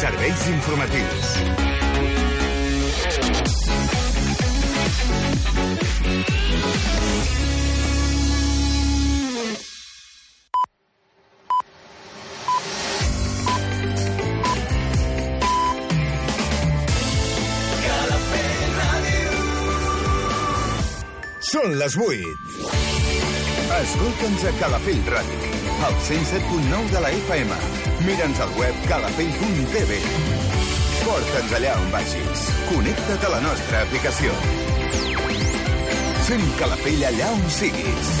Serveis informatius. Són les 8. Escolta'ns a Calafell Ràdio, al 107.9 de la FM. Mira'ns al web calafell.tv. Porta'ns allà on vagis. Connecta't a la nostra aplicació. Sent Calafell allà on siguis.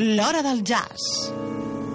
L'Hora del Jazz.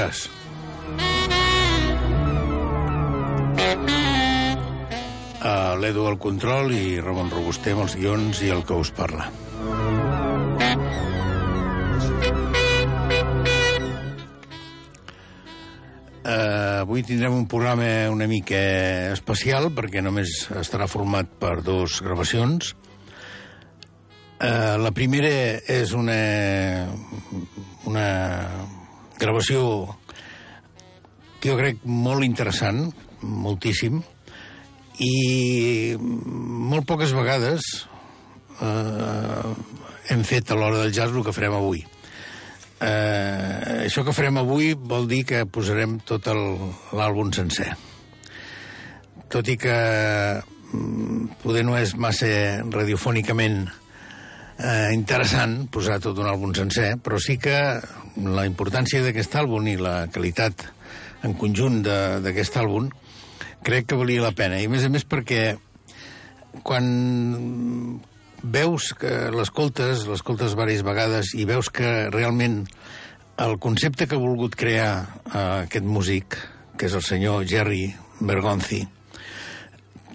Jazz. Uh, L'Edu al control i Ramon Robuster amb els guions i el que us parla. Uh, avui tindrem un programa una mica especial perquè només estarà format per dos gravacions. Uh, la primera és una, una gravació que jo crec molt interessant, moltíssim, i molt poques vegades eh, hem fet a l'hora del jazz el que farem avui. Eh, això que farem avui vol dir que posarem tot l'àlbum sencer. Tot i que mm, poder no és massa radiofònicament eh, interessant posar tot un àlbum sencer, però sí que la importància d'aquest àlbum i la qualitat en conjunt d'aquest àlbum crec que valia la pena. I a més a més perquè quan veus que l'escoltes, l'escoltes diverses vegades i veus que realment el concepte que ha volgut crear eh, aquest músic, que és el senyor Jerry Bergonzi,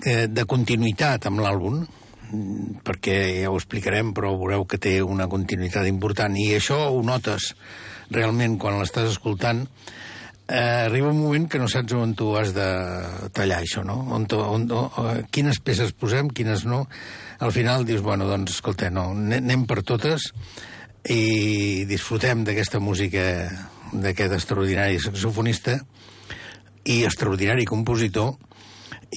eh, de continuïtat amb l'àlbum, perquè ja ho explicarem, però veureu que té una continuïtat important, i això ho notes realment quan l'estàs escoltant, eh, arriba un moment que no saps on tu has de tallar això, no? On, on, on, quines peces posem, quines no. Al final dius, bueno, doncs, escolta, no, anem per totes i disfrutem d'aquesta música d'aquest extraordinari saxofonista i extraordinari compositor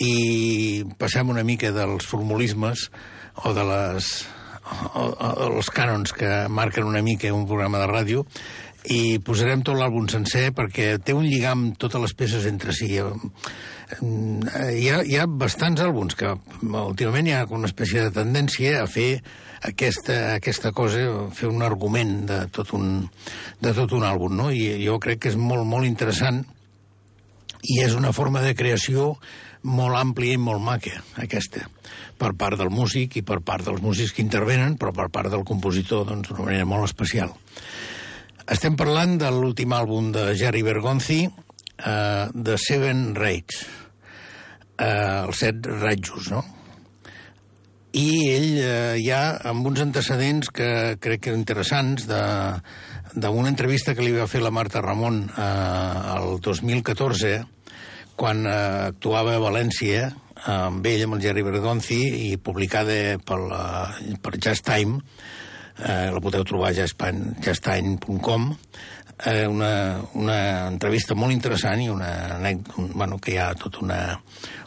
i passem una mica dels formulismes o de les o, o, els cànons que marquen una mica un programa de ràdio i posarem tot l'àlbum sencer perquè té un lligam totes les peces entre si. Hi ha, hi ha bastants àlbums que últimament hi ha una espècie de tendència a fer aquesta, aquesta cosa, fer un argument de tot un, de tot un àlbum, no? I jo crec que és molt, molt interessant i és una forma de creació molt àmplia i molt maca, aquesta, per part del músic i per part dels músics que intervenen, però per part del compositor, doncs, d'una manera molt especial. Estem parlant de l'últim àlbum de Jerry Bergonzi, uh, The Seven Raids, uh, els set ratjos, no? I ell uh, ja amb uns antecedents que crec que interessants de d'una entrevista que li va fer la Marta Ramon eh, el 2014, quan eh, actuava a València amb ell, amb el Jerry Bergonzi, i publicada per, la, per Just Time, eh, la podeu trobar a justtime.com, eh, una, una entrevista molt interessant i una bueno, que hi ha tot una,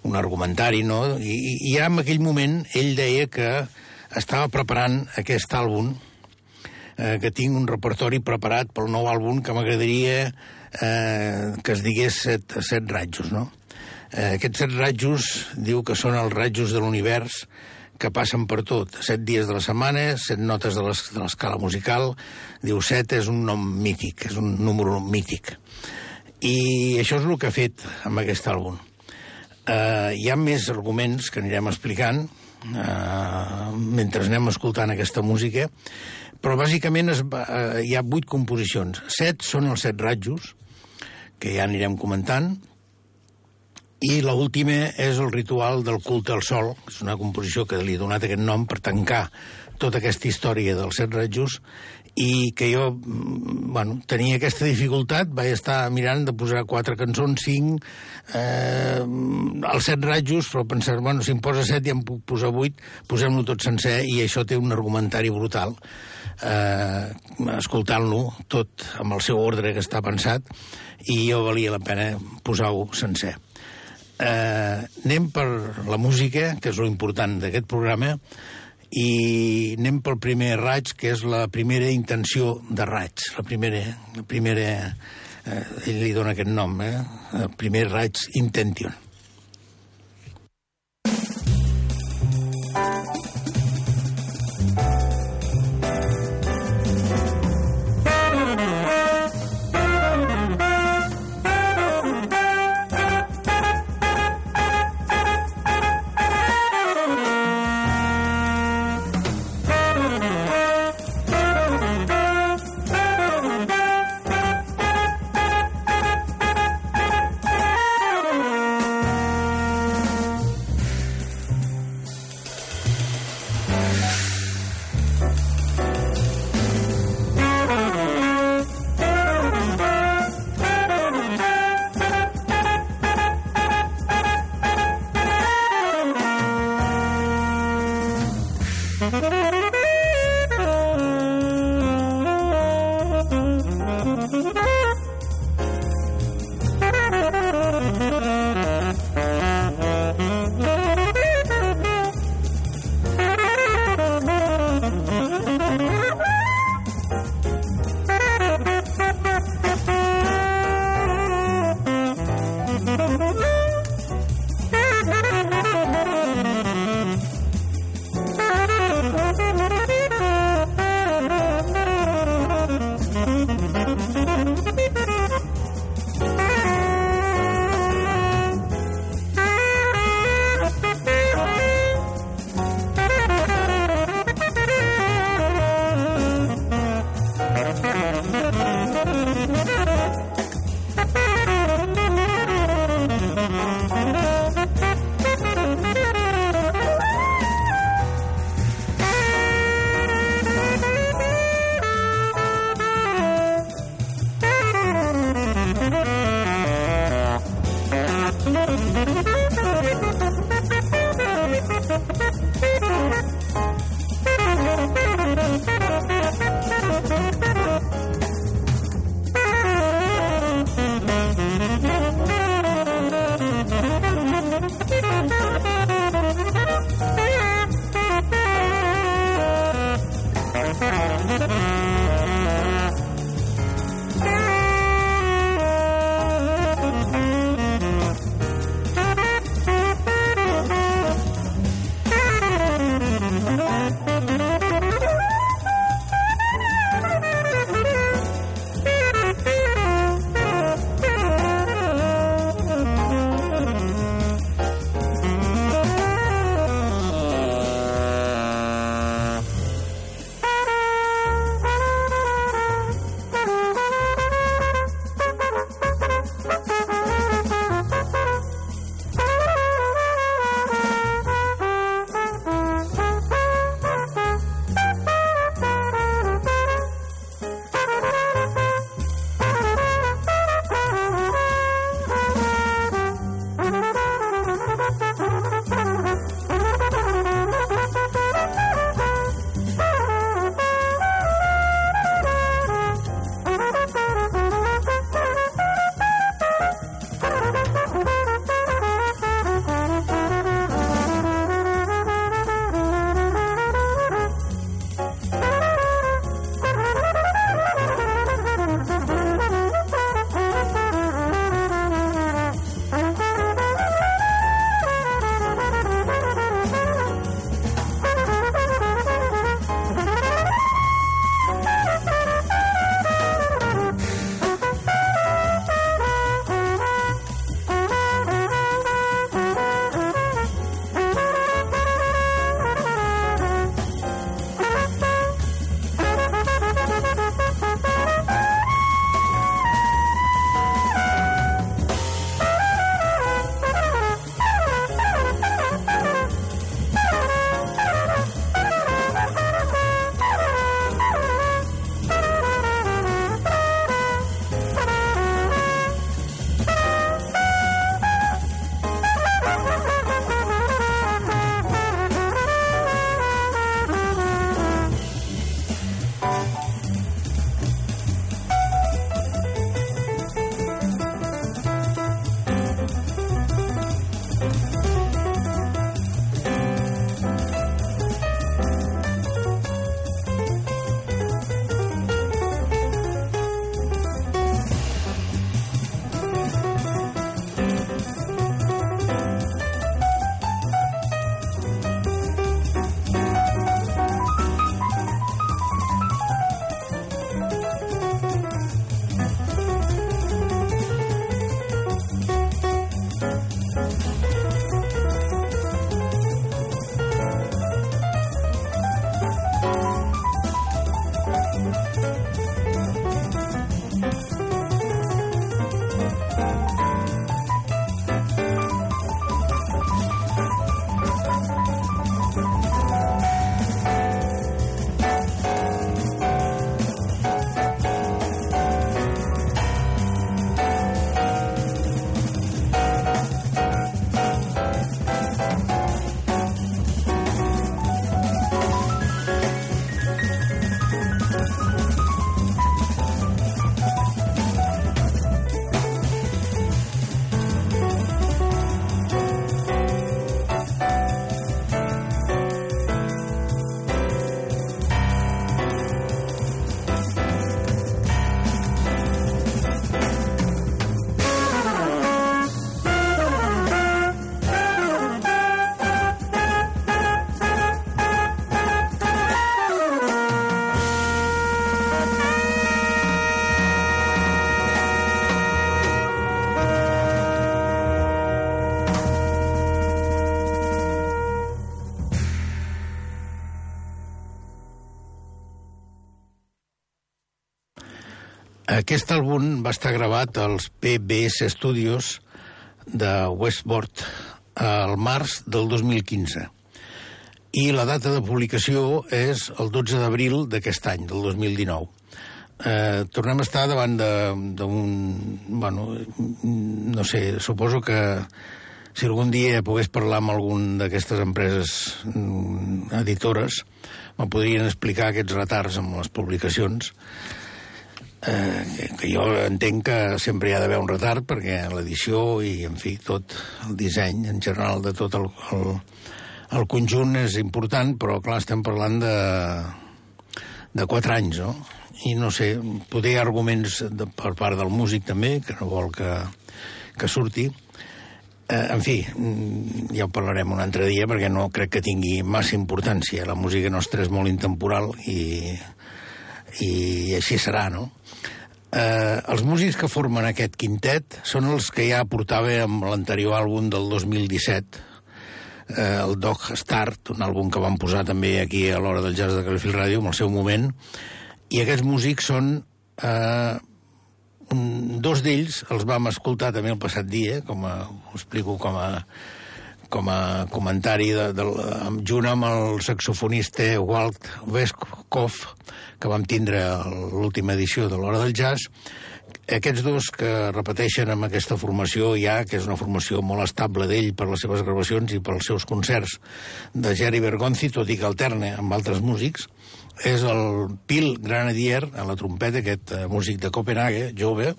un argumentari, no? I, I ja en aquell moment ell deia que estava preparant aquest àlbum, eh, que tinc un repertori preparat pel nou àlbum que m'agradaria eh, que es digués set, set ratjos, no? Eh, aquests set ratjos diu que són els ratjos de l'univers que passen per tot. Set dies de la setmana, set notes de l'escala musical. Diu, set és un nom mític, és un número mític. I això és el que ha fet amb aquest àlbum. Uh, hi ha més arguments que anirem explicant uh, mentre anem escoltant aquesta música, però bàsicament es, uh, hi ha vuit composicions. Set són els set ratjos, que ja anirem comentant, i l'última és el ritual del culte al sol, és una composició que li he donat aquest nom per tancar tota aquesta història dels set ratjos, i que jo, mm, bueno, tenia aquesta dificultat, vaig estar mirant de posar quatre cançons, cinc, eh, els set ratjos, però pensar, bueno, si em posa set ja em puc posar vuit, posem-lo tot sencer, i això té un argumentari brutal, eh, escoltant-lo tot amb el seu ordre que està pensat, i jo valia la pena posar-ho sencer. Eh, anem per la música, que és lo important d'aquest programa, i anem pel primer raig, que és la primera intenció de raig, la primera... La primera eh, ell li dona aquest nom, eh? el primer raig intention. Aquest àlbum va estar gravat als PBS Studios de Westport al març del 2015 i la data de publicació és el 12 d'abril d'aquest any, del 2019. Eh, tornem a estar davant d'un... Bueno, no sé, suposo que si algun dia pogués parlar amb algun d'aquestes empreses mm, editores, me podrien explicar aquests retards amb les publicacions, eh, que, jo entenc que sempre hi ha d'haver un retard perquè l'edició i, en fi, tot el disseny en general de tot el, el, el conjunt és important, però clar, estem parlant de, de quatre anys, no? I no sé, poder arguments de, per part del músic també, que no vol que, que surti. Eh, en fi, mm, ja ho parlarem un altre dia perquè no crec que tingui massa importància. La música nostra és molt intemporal i, i així serà, no? Eh, els músics que formen aquest quintet són els que ja portava amb l'anterior àlbum del 2017, eh, el Dog Start, un àlbum que van posar també aquí a l'hora del jazz de Califil Ràdio, en el seu moment, i aquests músics són... Eh, un, dos d'ells els vam escoltar també el passat dia, com a, ho explico com a, com a comentari de, de, junt amb el saxofonista Walt Westkoff, que vam tindre l'última edició de l'Hora del Jazz, aquests dos que repeteixen amb aquesta formació ja, que és una formació molt estable d'ell per les seves gravacions i pels seus concerts, de Jerry Bergonzi, tot i que alterne amb altres músics, és el Pil Granadier, a la trompeta, aquest uh, músic de Copenhague, jove,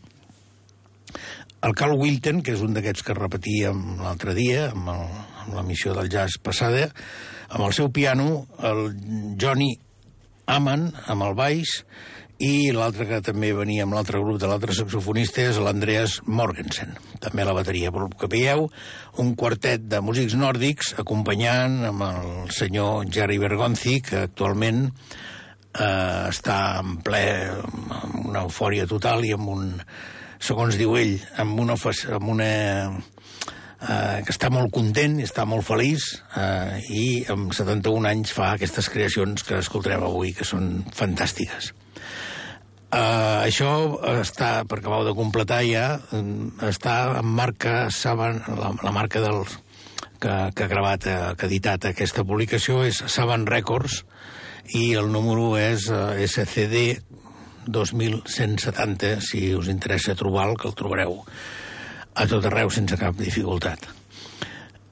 el Carl Wilton, que és un d'aquests que repetíem l'altre dia, amb, el, amb la missió del jazz passada, amb el seu piano, el Johnny Aman, amb el baix, i l'altre que també venia amb l'altre grup de l'altre saxofonista és l'Andreas Morgensen, també la bateria. Però que veieu, un quartet de músics nòrdics acompanyant amb el senyor Jerry Bergonzi, que actualment eh, està en ple amb una eufòria total i amb un, segons diu ell, amb una, amb una eh, que està molt content, està molt feliç eh, i amb 71 anys fa aquestes creacions que escoltarem avui, que són fantàstiques. Uh, això està, per acabar de completar ja, està en marca Saban, la, la marca del, que, que ha gravat, eh, que ha editat aquesta publicació és Saban Records i el número és SCD 2170, si us interessa trobar-lo, que el trobareu a tot arreu sense cap dificultat.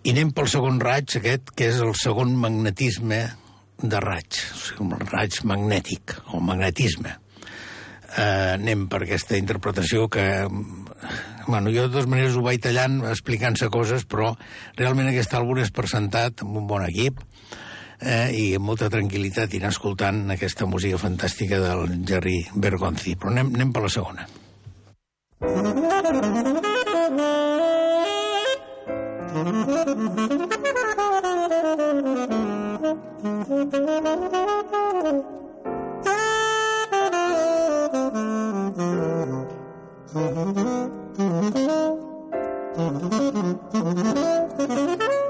I anem pel segon raig, aquest, que és el segon magnetisme de raig, o sigui, un raig magnètic, o magnetisme eh, anem per aquesta interpretació que bueno, jo de totes maneres ho vaig tallant explicant-se coses, però realment aquest àlbum és presentat amb un bon equip eh, i amb molta tranquil·litat anar escoltant aquesta música fantàstica del Jerry Bergonzi. Però anem, anem per la segona. Thank you.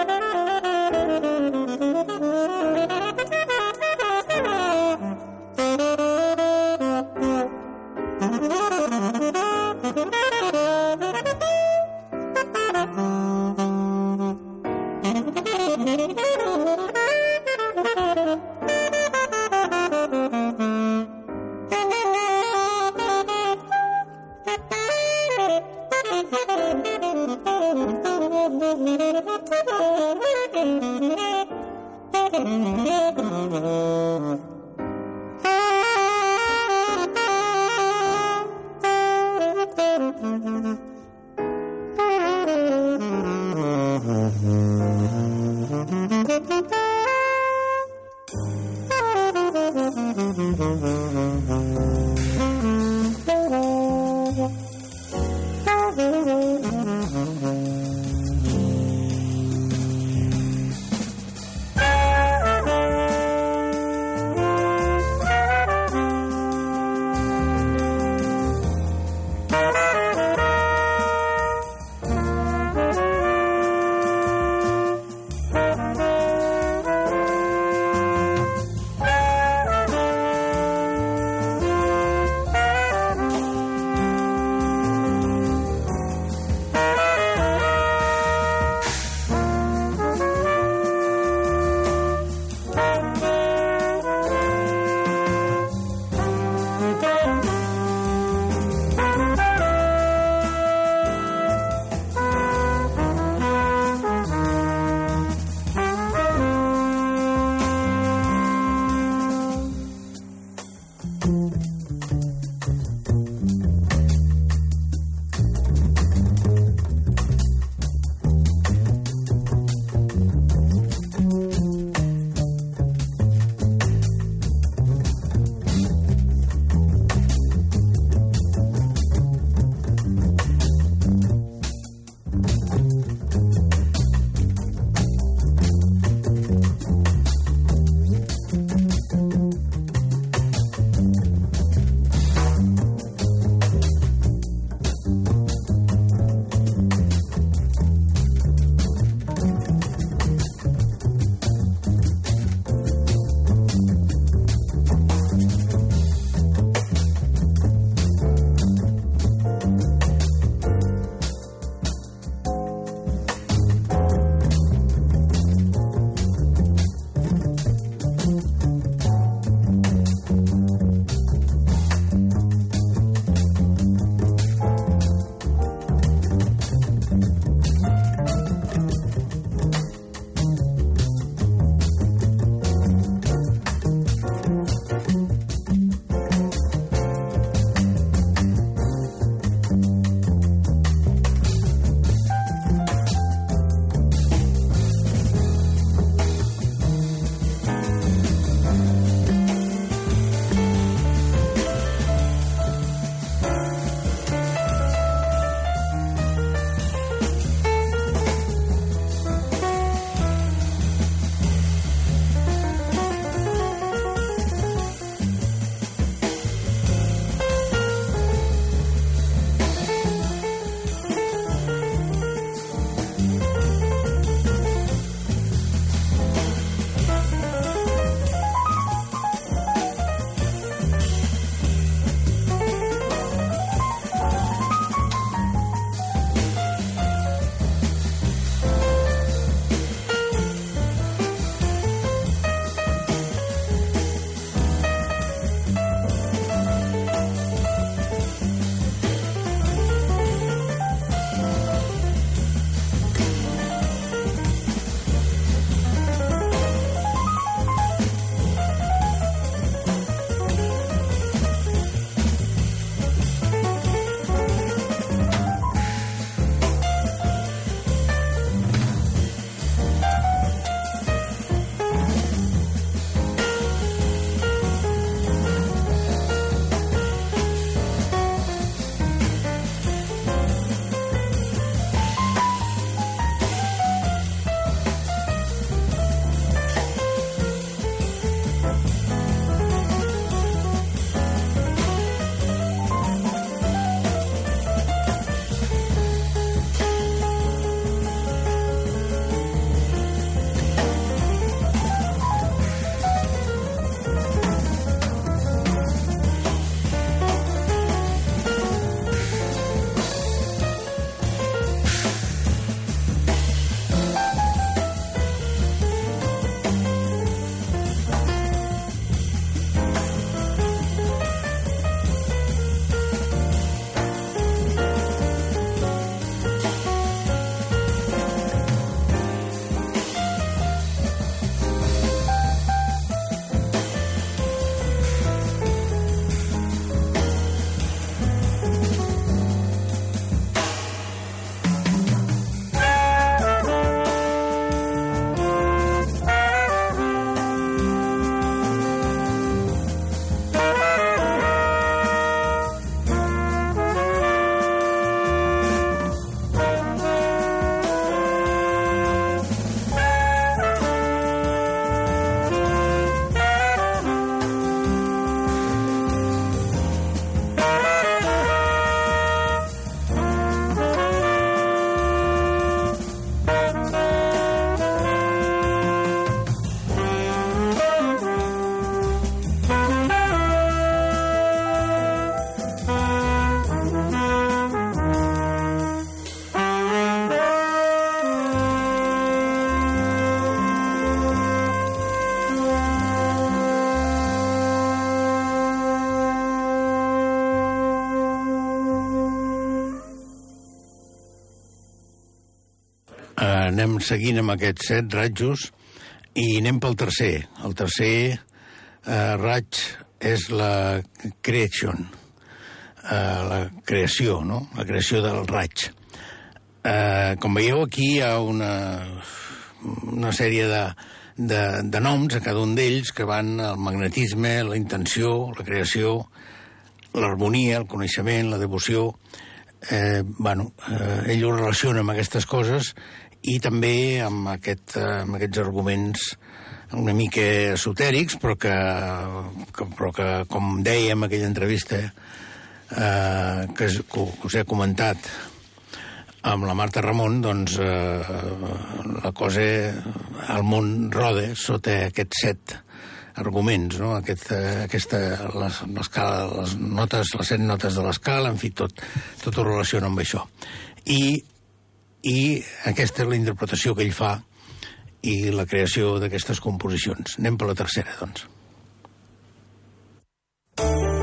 seguint amb aquests set ratjos i anem pel tercer. El tercer eh, raig és la creation, eh, la creació, no? La creació del raig. Eh, com veieu, aquí hi ha una, una sèrie de, de, de noms a cada un d'ells que van al magnetisme, la intenció, la creació, l'harmonia, el coneixement, la devoció... Eh, bueno, eh, ell ho relaciona amb aquestes coses i també amb, aquest, eh, amb aquests arguments una mica esotèrics, però que, que, però que com dèiem en aquella entrevista eh, que, que us he comentat amb la Marta Ramon, doncs eh, la cosa, el món roda sota aquests set arguments, no? Aquest, eh, aquesta, les, les notes, les set notes de l'escala, en fi, tot, tot ho relaciona amb això. I, I aquesta és la interpretació que ell fa i la creació d'aquestes composicions. Anem per la tercera, doncs. Eh, com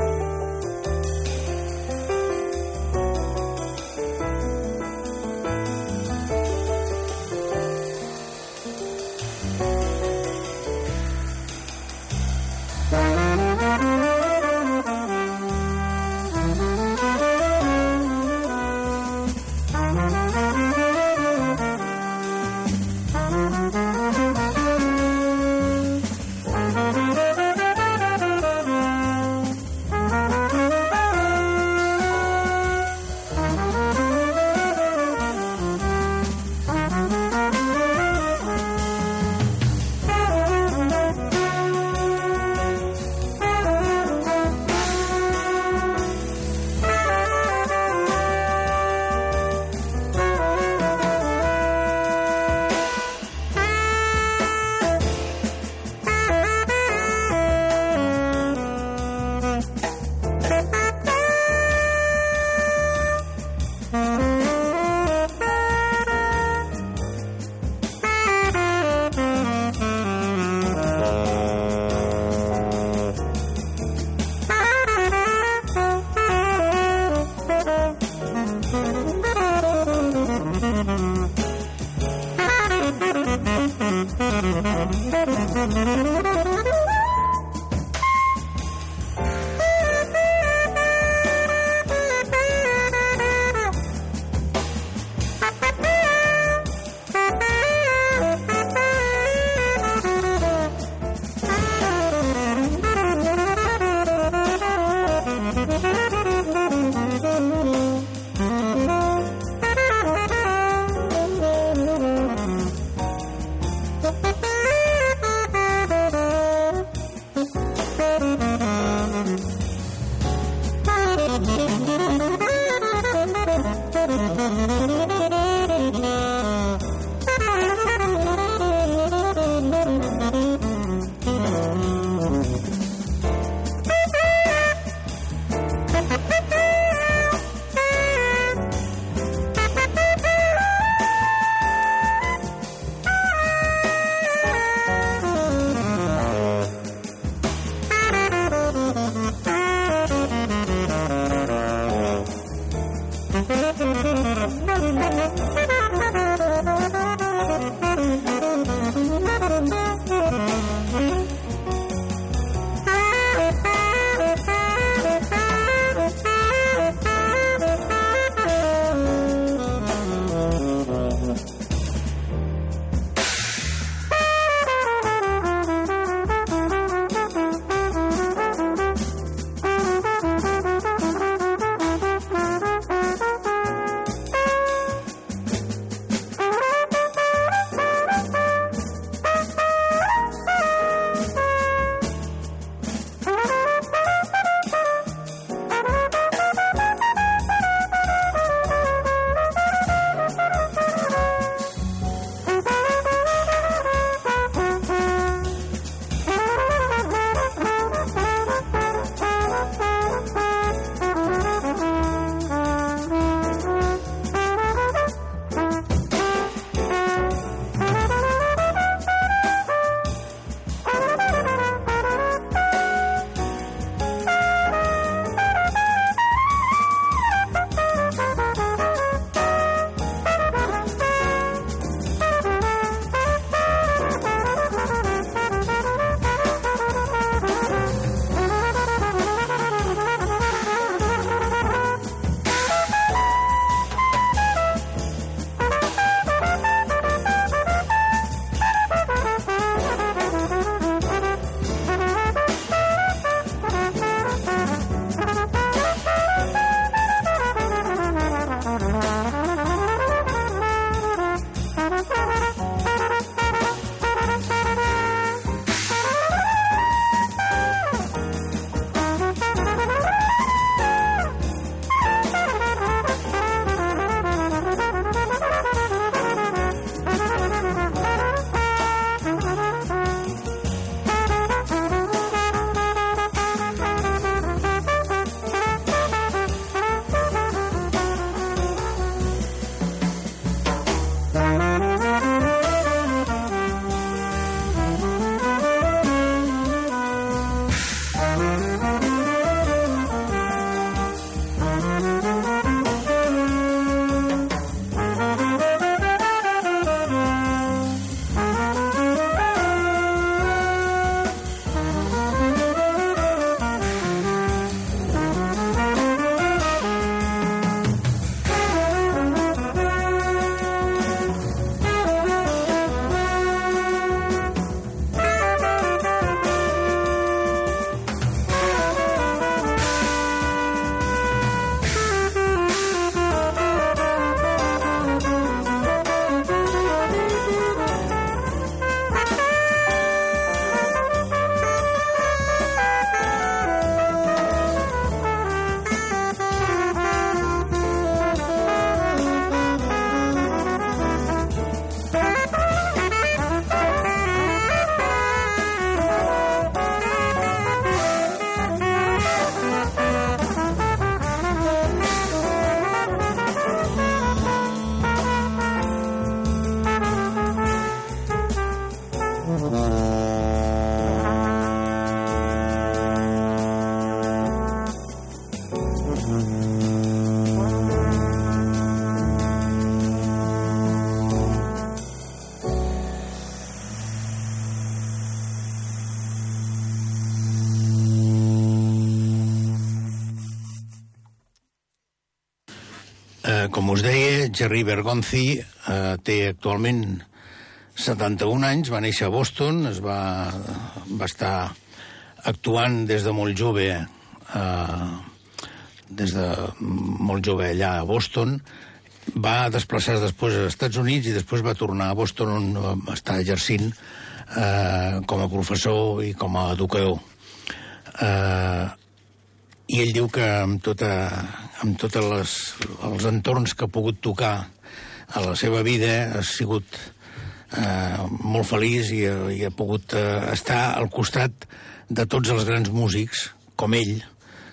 us deia, Jerry Bergonzi eh, té actualment 71 anys, va néixer a Boston, es va, va estar actuant des de molt jove, eh, des de molt jove allà a Boston, va desplaçar-se després als Estats Units i després va tornar a Boston on va estar exercint eh, com a professor i com a educador. Eh, I ell diu que amb, tota, amb tots els entorns que ha pogut tocar a la seva vida ha sigut eh, molt feliç i, i ha pogut eh, estar al costat de tots els grans músics, com ell,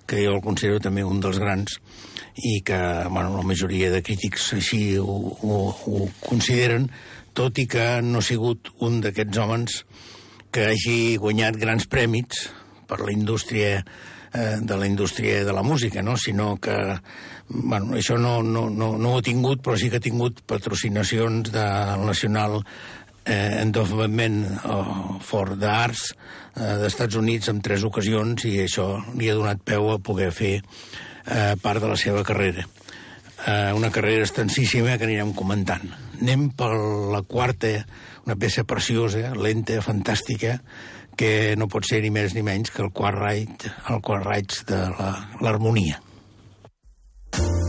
que jo el considero també un dels grans, i que bueno, la majoria de crítics així ho, ho, ho consideren, tot i que no ha sigut un d'aquests homes que hagi guanyat grans prèmits per la indústria eh, de la indústria de la música, no? sinó que bueno, això no, no, no, no ho ha tingut, però sí que ha tingut patrocinacions del Nacional eh, Endowment for the Arts eh, d'Estats Units en tres ocasions i això li ha donat peu a poder fer eh, part de la seva carrera. Eh, una carrera extensíssima que anirem comentant. Anem per la quarta, una peça preciosa, lenta, fantàstica, que no pot ser ni més ni menys que el quart raig, el quart raig de l'harmonia. La,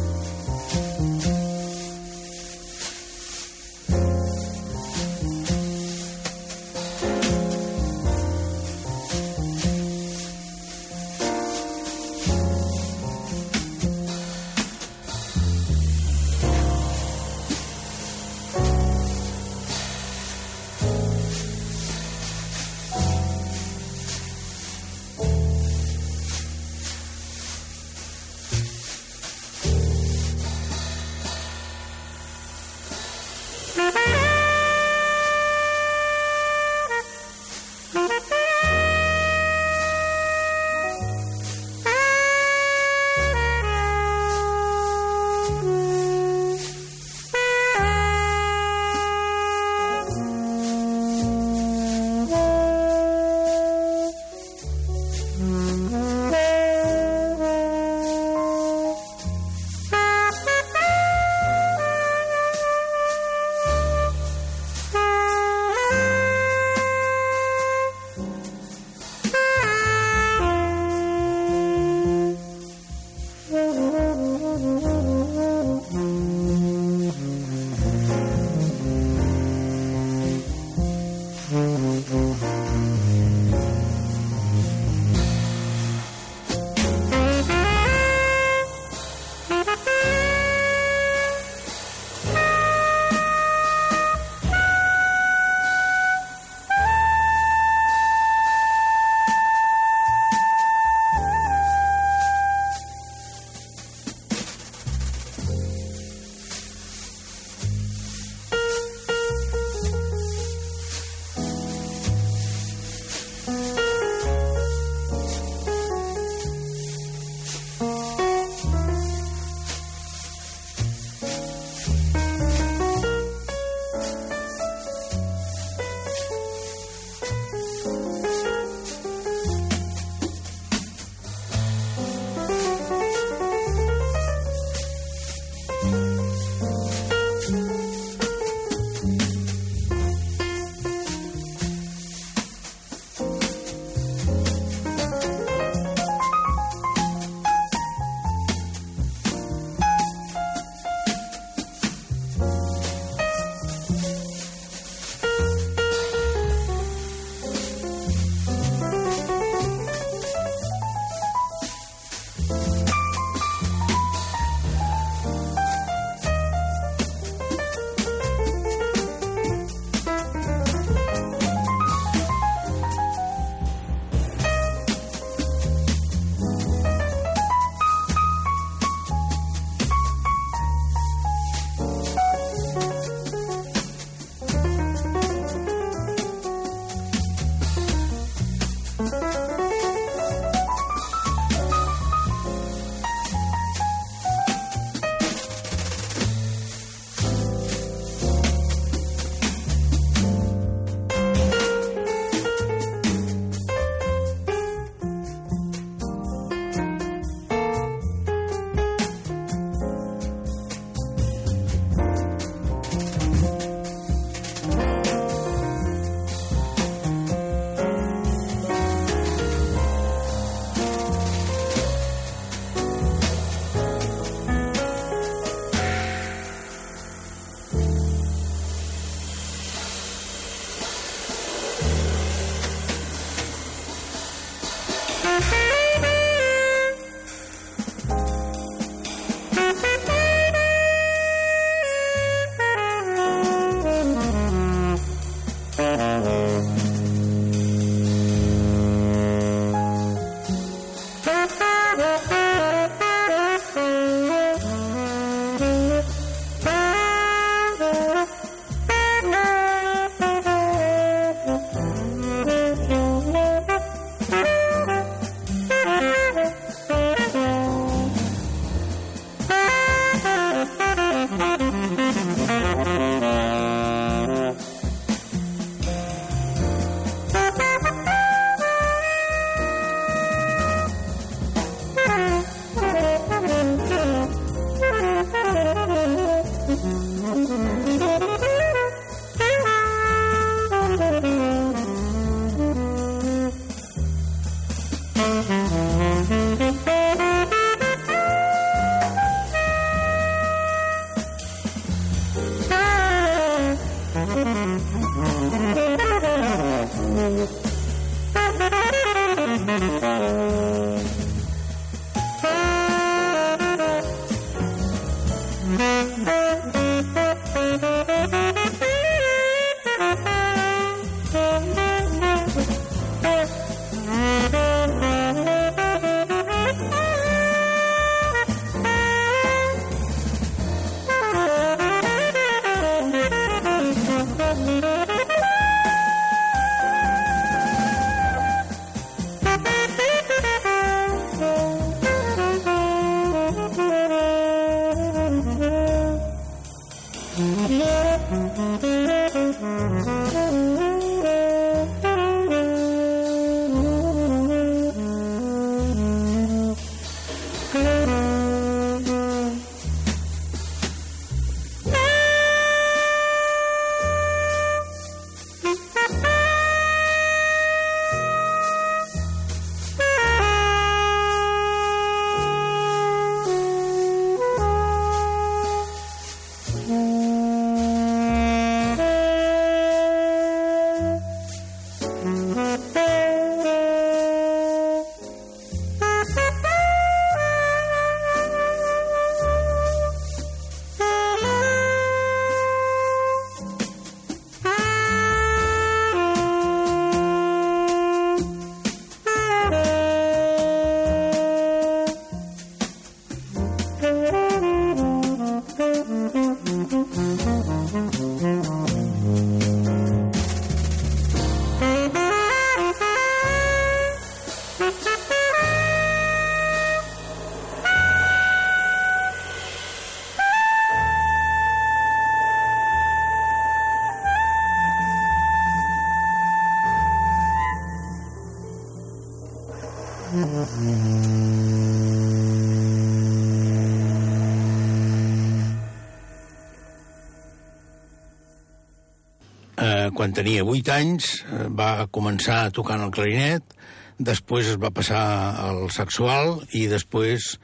Quan tenia 8 anys eh, va començar tocant el clarinet, després es va passar al sexual i després,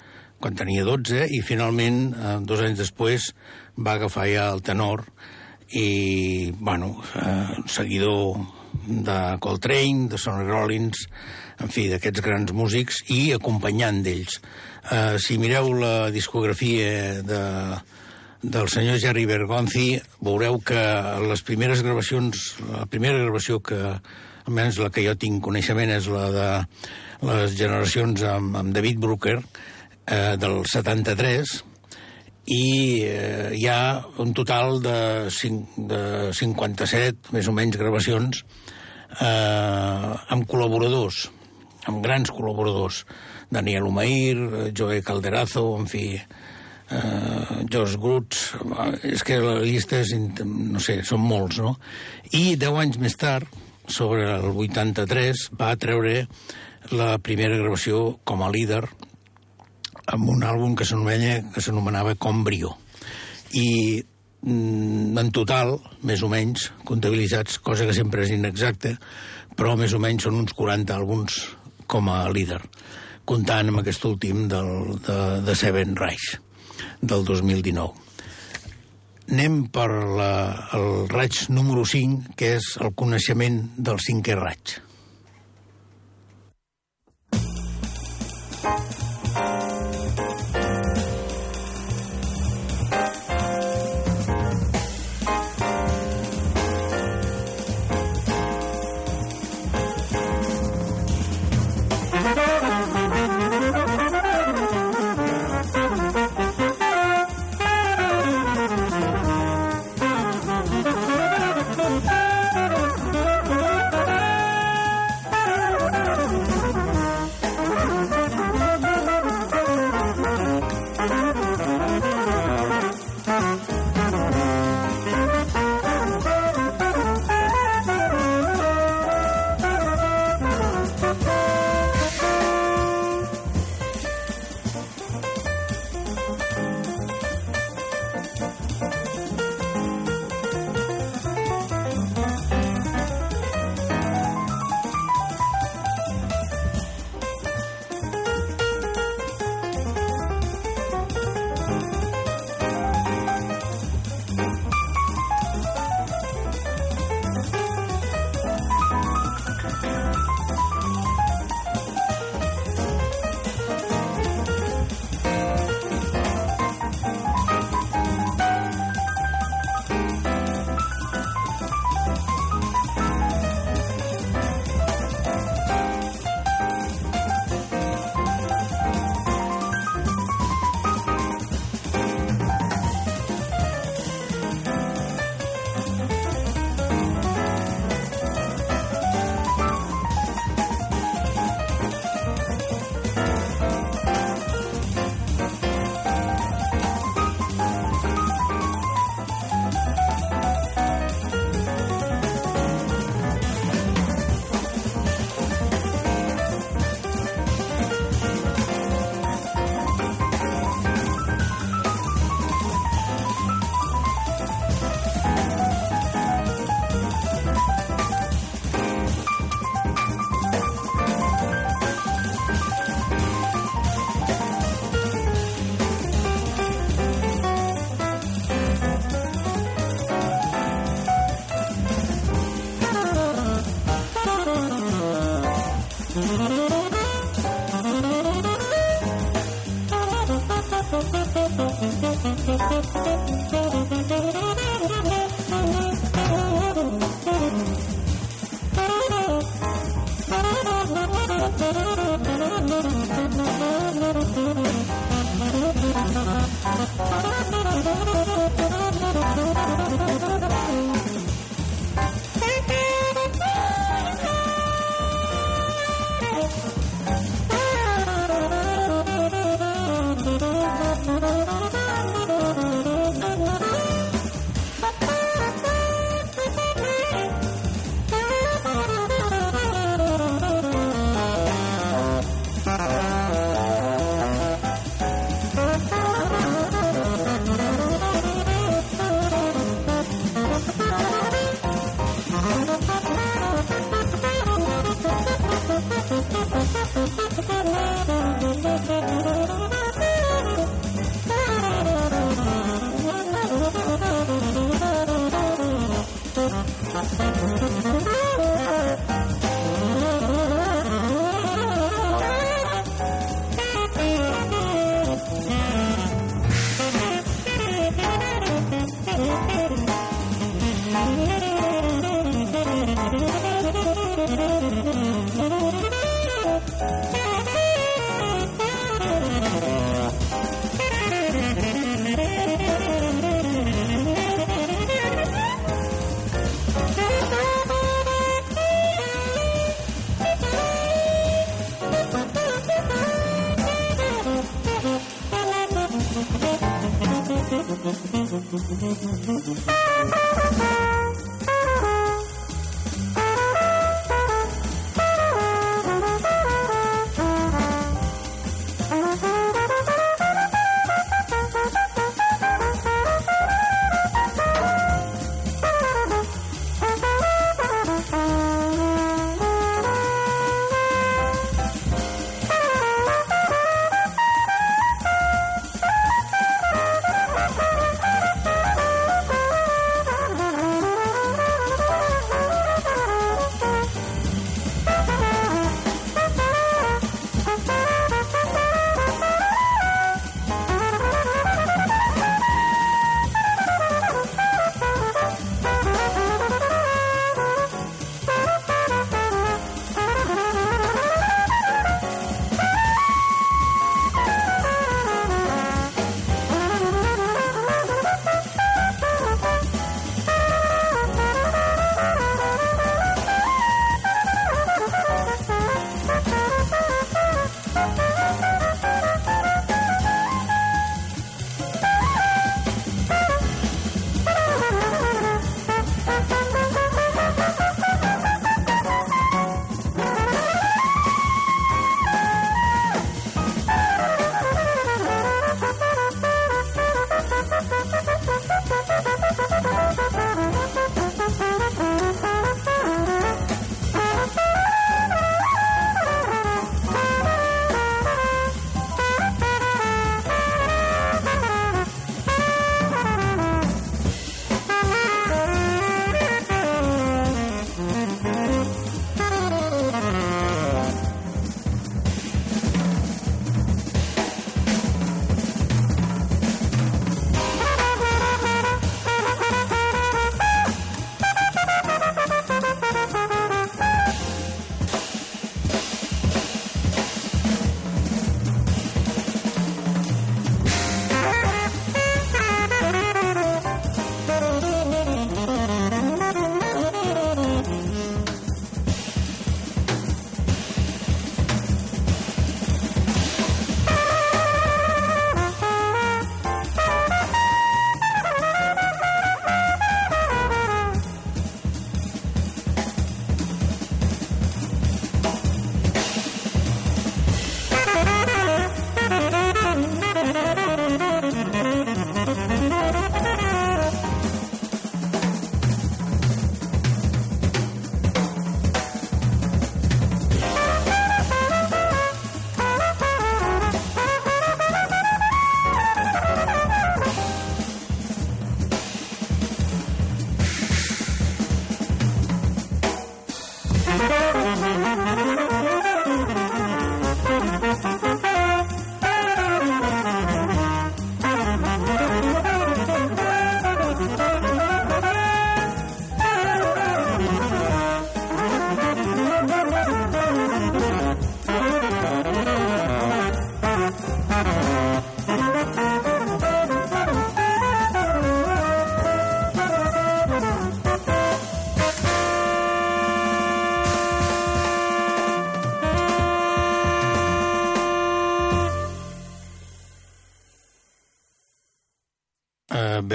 quan tenia 12, i finalment, eh, dos anys després, va agafar ja el tenor i, bueno, eh, seguidor de Coltrane, de Sonny Rollins, en fi, d'aquests grans músics i acompanyant d'ells. Eh, si mireu la discografia de, del senyor Jerry Bergonzi, veureu que les primeres gravacions, la primera gravació que, almenys la que jo tinc coneixement, és la de les generacions amb, amb David Brooker, eh, del 73, i eh, hi ha un total de, cinc, de 57, més o menys, gravacions eh, amb col·laboradors, amb grans col·laboradors. Daniel Umair, Joe Calderazo, en fi, eh, George Gruts, és que la llista és, no sé, són molts, no? I deu anys més tard, sobre el 83, va treure la primera gravació com a líder amb un àlbum que s'anomenava Com Brio. I mm, en total, més o menys, comptabilitzats, cosa que sempre és inexacta, però més o menys són uns 40 àlbums com a líder, comptant amb aquest últim del, de, de Seven Reich del 2019. Anem per la, el raig número 5, que és el coneixement del cinquè raig.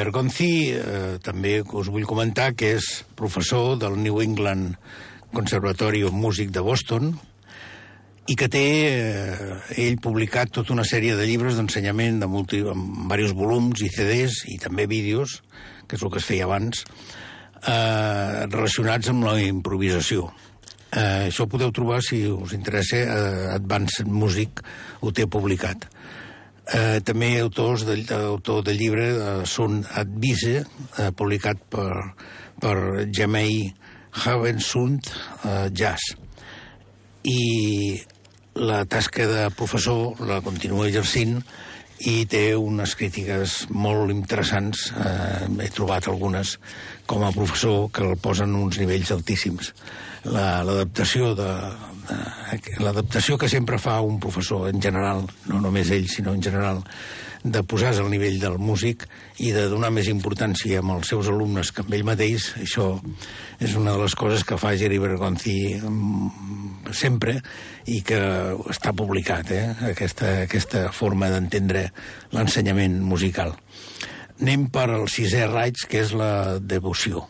Bergonzi, eh, també us vull comentar que és professor del New England Conservatory of Music de Boston i que té eh, ell publicat tota una sèrie de llibres d'ensenyament de multi, amb diversos volums i CDs i també vídeos, que és el que es feia abans, eh, relacionats amb la improvisació. Eh, això ho podeu trobar, si us interessa, eh, Advanced Music ho té publicat. Eh, també autors de, autor del llibre eh, són Advise, eh, publicat per, per Jamei Havensund eh, Jazz. I la tasca de professor la continua exercint i té unes crítiques molt interessants, eh, he trobat algunes, com a professor que el posen uns nivells altíssims. L'adaptació la, de, l'adaptació que sempre fa un professor en general, no només ell, sinó en general, de posar-se al nivell del músic i de donar més importància amb els seus alumnes que amb ell mateix, això és una de les coses que fa Geri Bergonzi mm, sempre i que està publicat, eh? aquesta, aquesta forma d'entendre l'ensenyament musical. Anem per al sisè raig, que és la devoció.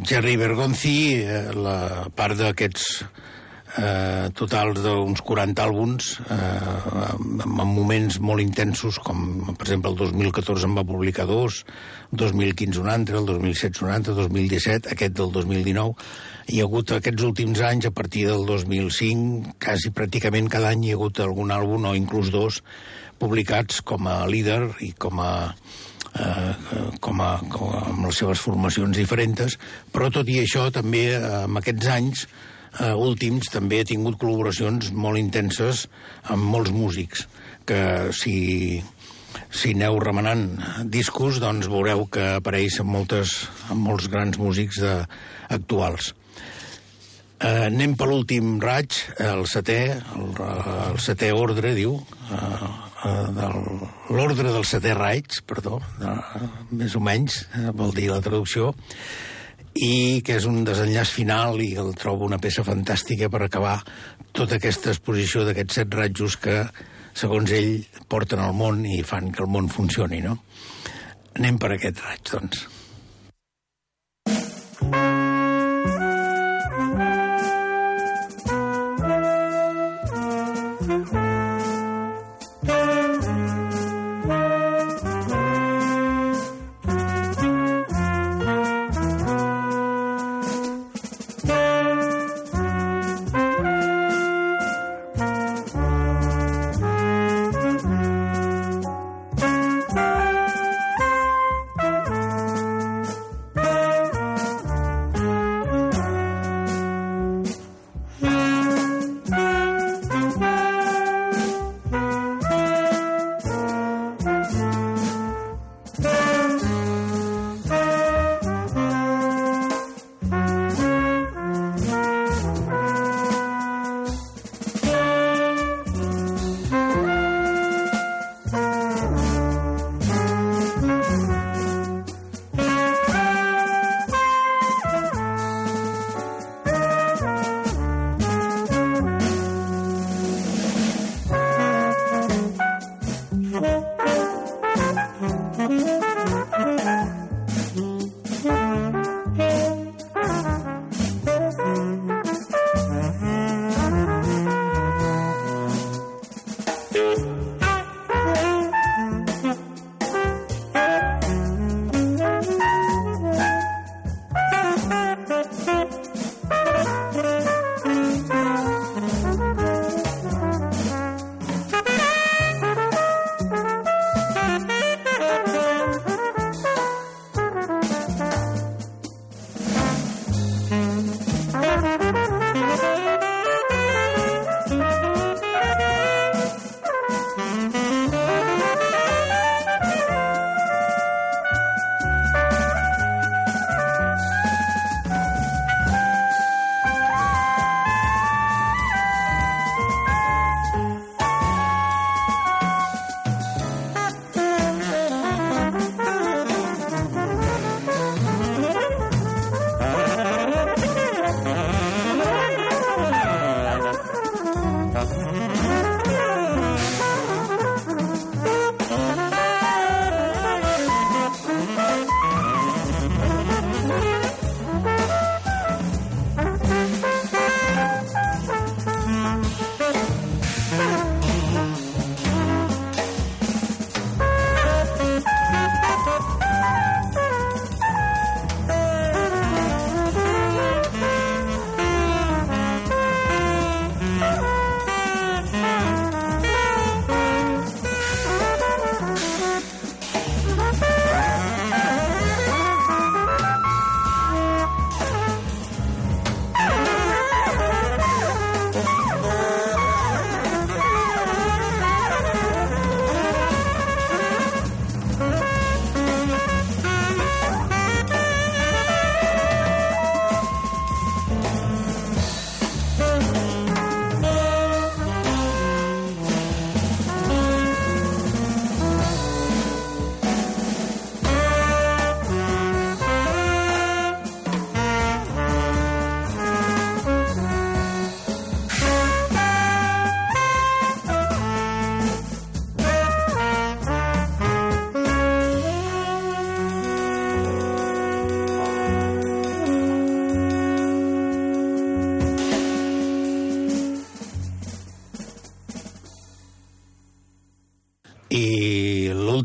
Jerry Bergonzi, uh, la part d'aquests uh, totals d'uns 40 àlbums amb moments molt intensos com per exemple el 2014 en va publicar dos 2015 un altre, el 2016 un altre 2017, aquest del 2019 hi ha hagut aquests últims anys a partir del 2005 quasi pràcticament cada any hi ha hagut algun àlbum o inclús dos publicats com a líder i com a eh, com, a, com a, amb les seves formacions diferents, però tot i això també eh, en aquests anys eh, últims també ha tingut col·laboracions molt intenses amb molts músics, que si, si aneu remenant discos, doncs veureu que apareix amb, moltes, amb molts grans músics de, actuals. Eh, anem per l'últim raig, el setè, el, el setè ordre, diu, eh, de l'ordre del setè raig, perdó, de, més o menys, eh, vol dir la traducció, i que és un desenllaç final i el trobo una peça fantàstica per acabar tota aquesta exposició d'aquests set ratjos que, segons ell, porten al món i fan que el món funcioni, no? Anem per aquest raig, doncs.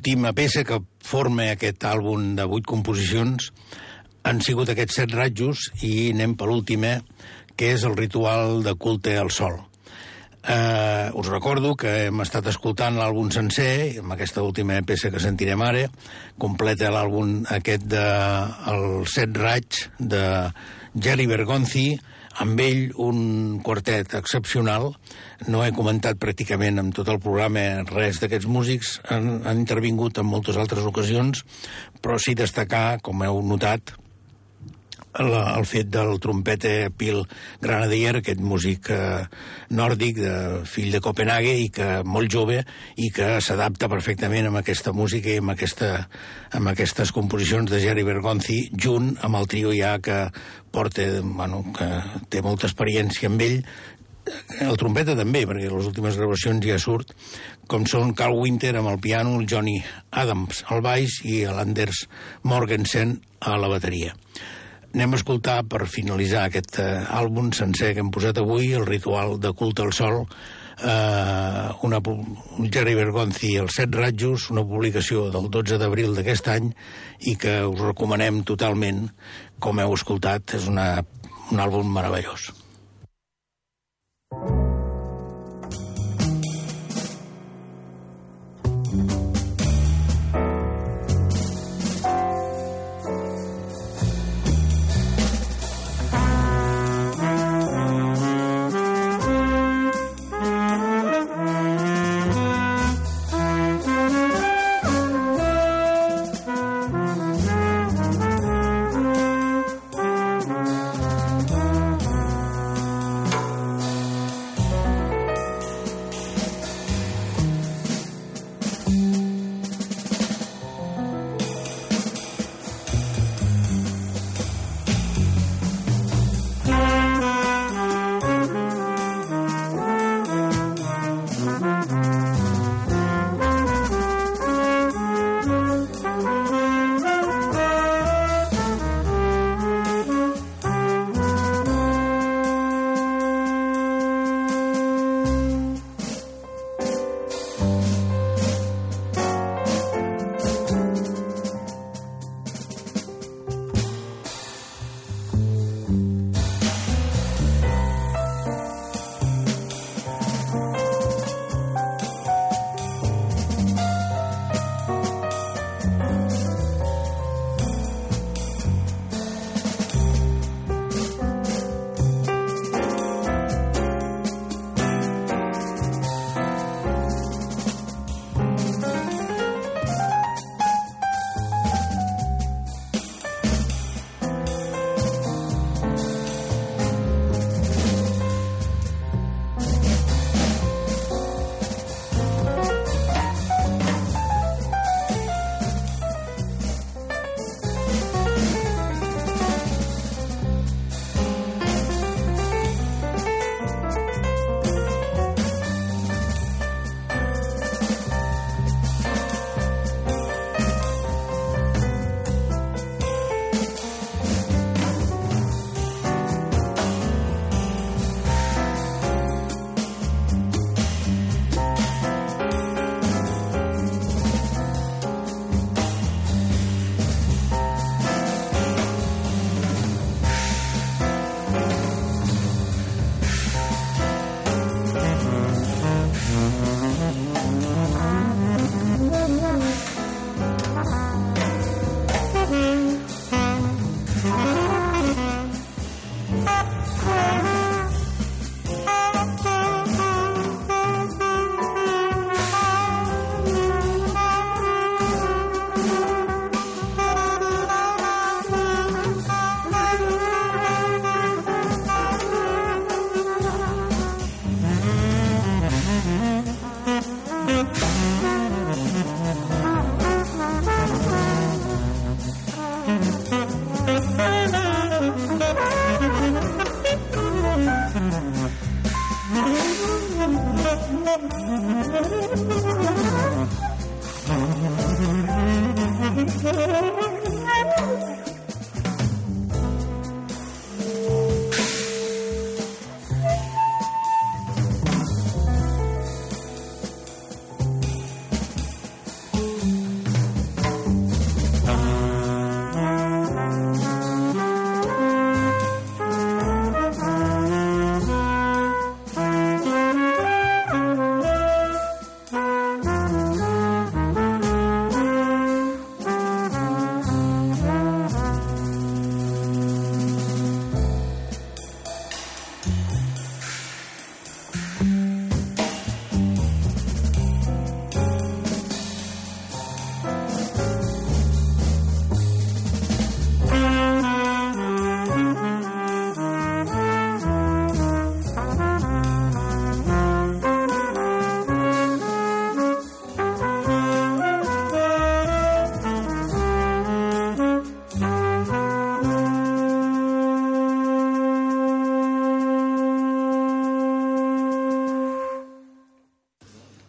L'última peça que forma aquest àlbum de vuit composicions han sigut aquests set ratjos i anem per l'última, que és el ritual de culte al sol. Eh, us recordo que hem estat escoltant l'àlbum sencer, amb aquesta última peça que sentirem ara, completa l'àlbum aquest de el Set Raig de Jerry Bergonzi, amb ell un quartet excepcional. No he comentat pràcticament en tot el programa res d'aquests músics, han, han intervingut en moltes altres ocasions, però sí destacar, com heu notat, la, el fet del trompeta Pil Granadier, aquest músic eh, nòrdic, de, fill de Copenhague, i que molt jove, i que s'adapta perfectament amb aquesta música i amb, aquesta, amb aquestes composicions de Jerry Bergonzi, junt amb el trio ja que porta, bueno, que té molta experiència amb ell, el trompeta també, perquè les últimes gravacions ja surt, com són Carl Winter amb el piano, el Johnny Adams al baix i l'Anders Morgensen a la bateria. Anem a escoltar, per finalitzar aquest uh, àlbum sencer que hem posat avui, el ritual de culte al sol, eh, una, un Jerry Bergonzi, els set ratjos, una publicació del 12 d'abril d'aquest any i que us recomanem totalment, com heu escoltat, és una, un àlbum meravellós.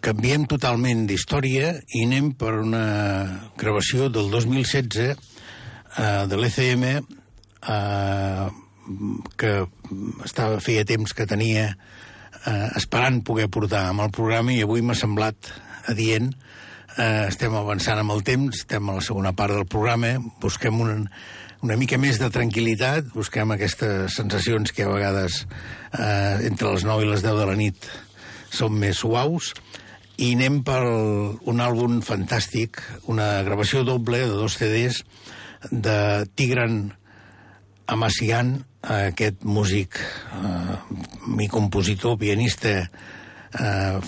Canviem totalment d'història i anem per una gravació del 2016 eh, de l'ECM eh, que estava, feia temps que tenia eh, esperant poder portar amb el programa i avui m'ha semblat adient. Eh, estem avançant amb el temps, estem a la segona part del programa, busquem un, una mica més de tranquil·litat, busquem aquestes sensacions que a vegades eh, entre les 9 i les 10 de la nit són més suaus, i anem per un àlbum fantàstic, una gravació doble de dos CDs de Tigran Amassian, aquest músic eh, i compositor, pianista eh,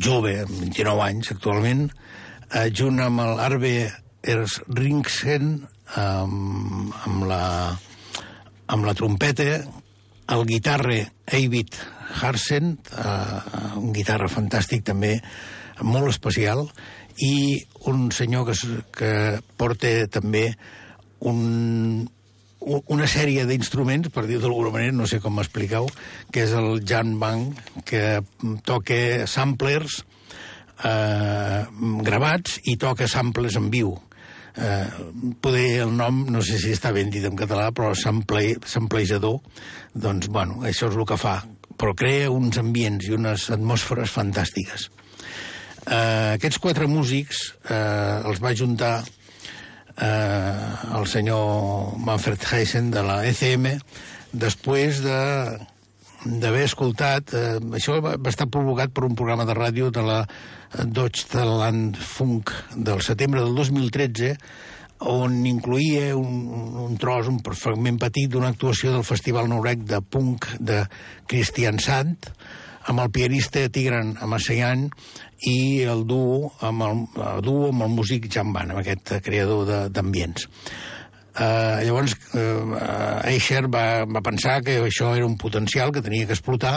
jove, 29 anys actualment, eh, junt amb l'Arbe Ersringsen, amb, amb, la, amb la trompeta, el guitarre Eivind Harsen, eh, un guitarra fantàstic també, molt especial, i un senyor que, que porta també un, una sèrie d'instruments, per dir d'alguna manera, no sé com m'expliqueu, que és el Jan Bang, que toca samplers eh, gravats i toca samples en viu. Eh, poder el nom, no sé si està ben dit en català, però sample, samplejador, doncs, bueno, això és el que fa, però crea uns ambients i unes atmosferes fantàstiques. Eh, aquests quatre músics eh, els va juntar eh, el senyor Manfred Heisen de la ECM després de d'haver escoltat, eh, això va, va estar provocat per un programa de ràdio de la Deutschland Funk del setembre del 2013 on incluïa un, un tros, un fragment petit d'una actuació del Festival Norec de Punk de Christian Sant, amb el pianista Tigran Amassayan i el duo amb el, el duo amb el músic Jamban, amb aquest creador d'ambients. Uh, llavors, uh, Eicher va, va pensar que això era un potencial que tenia que explotar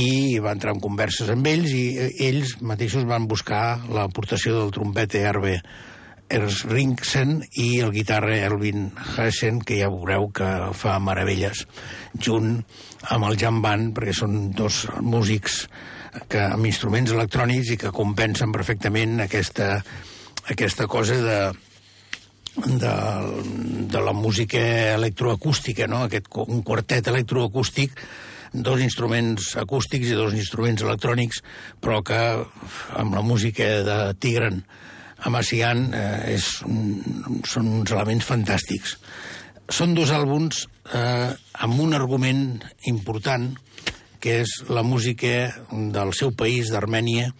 i va entrar en converses amb ells i ells mateixos van buscar l'aportació del trompeta Herbe Ersringsen i el guitarra Erwin Hessen, que ja veureu que fa meravelles, junt amb el Jan Band, perquè són dos músics que, amb instruments electrònics i que compensen perfectament aquesta, aquesta cosa de, de, de la música electroacústica, no? Aquest, un quartet electroacústic dos instruments acústics i dos instruments electrònics, però que amb la música de Tigran Amassian eh, és un, són uns elements fantàstics. Són dos àlbums eh, amb un argument important, que és la música del seu país, d'Armènia,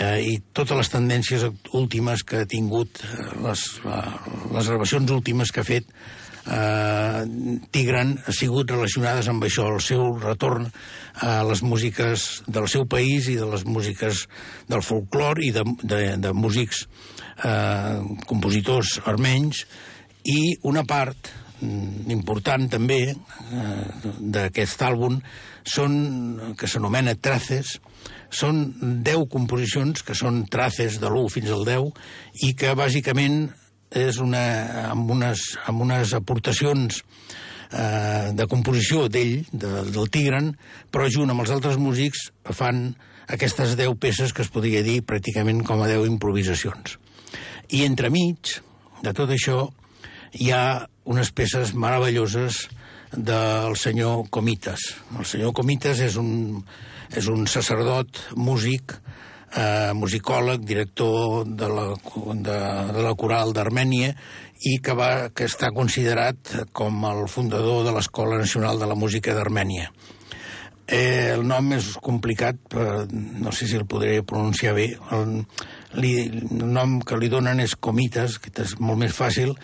eh, i totes les tendències últimes que ha tingut, eh, les, les gravacions últimes que ha fet eh, Tigran ha sigut relacionades amb això, el seu retorn a les músiques del seu país i de les músiques del folclor i de, de, de músics eh, compositors armenys i una part mm, important també eh, d'aquest àlbum són, que s'anomena Traces, són 10 composicions que són traces de l'1 fins al 10 i que bàsicament és una, amb, unes, amb unes aportacions eh, de composició d'ell, de, del Tigran, però junt amb els altres músics fan aquestes 10 peces que es podria dir pràcticament com a 10 improvisacions. I entremig de tot això hi ha unes peces meravelloses del senyor Comites. El senyor Comites és un, és un sacerdot músic, eh, musicòleg, director de la, de, de la coral d'Armènia i que, va, que està considerat com el fundador de l'Escola Nacional de la Música d'Armènia. Eh, el nom és complicat, però no sé si el podré pronunciar bé. El, li, el nom que li donen és Comites, que és molt més fàcil.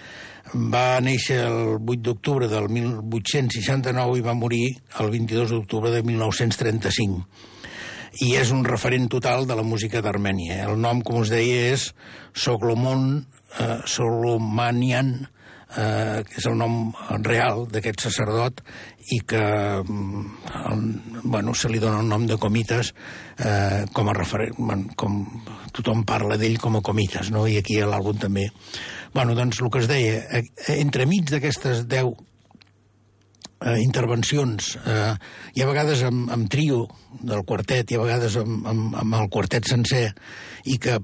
Va néixer el 8 d'octubre del 1869 i va morir el 22 d'octubre de 1935. I és un referent total de la música d'Armènia. El nom, com us deia, és Soglomon eh, Solomanian, eh, que és el nom real d'aquest sacerdot i que el, bueno, se li dona el nom de Comites eh, com a referent, bueno, com tothom parla d'ell com a Comites, no? i aquí a l'àlbum també. Bueno, doncs el que es deia, eh, entremig d'aquestes 10 eh, intervencions, eh, i a vegades amb, amb trio del quartet, i a vegades amb, amb, amb el quartet sencer, i que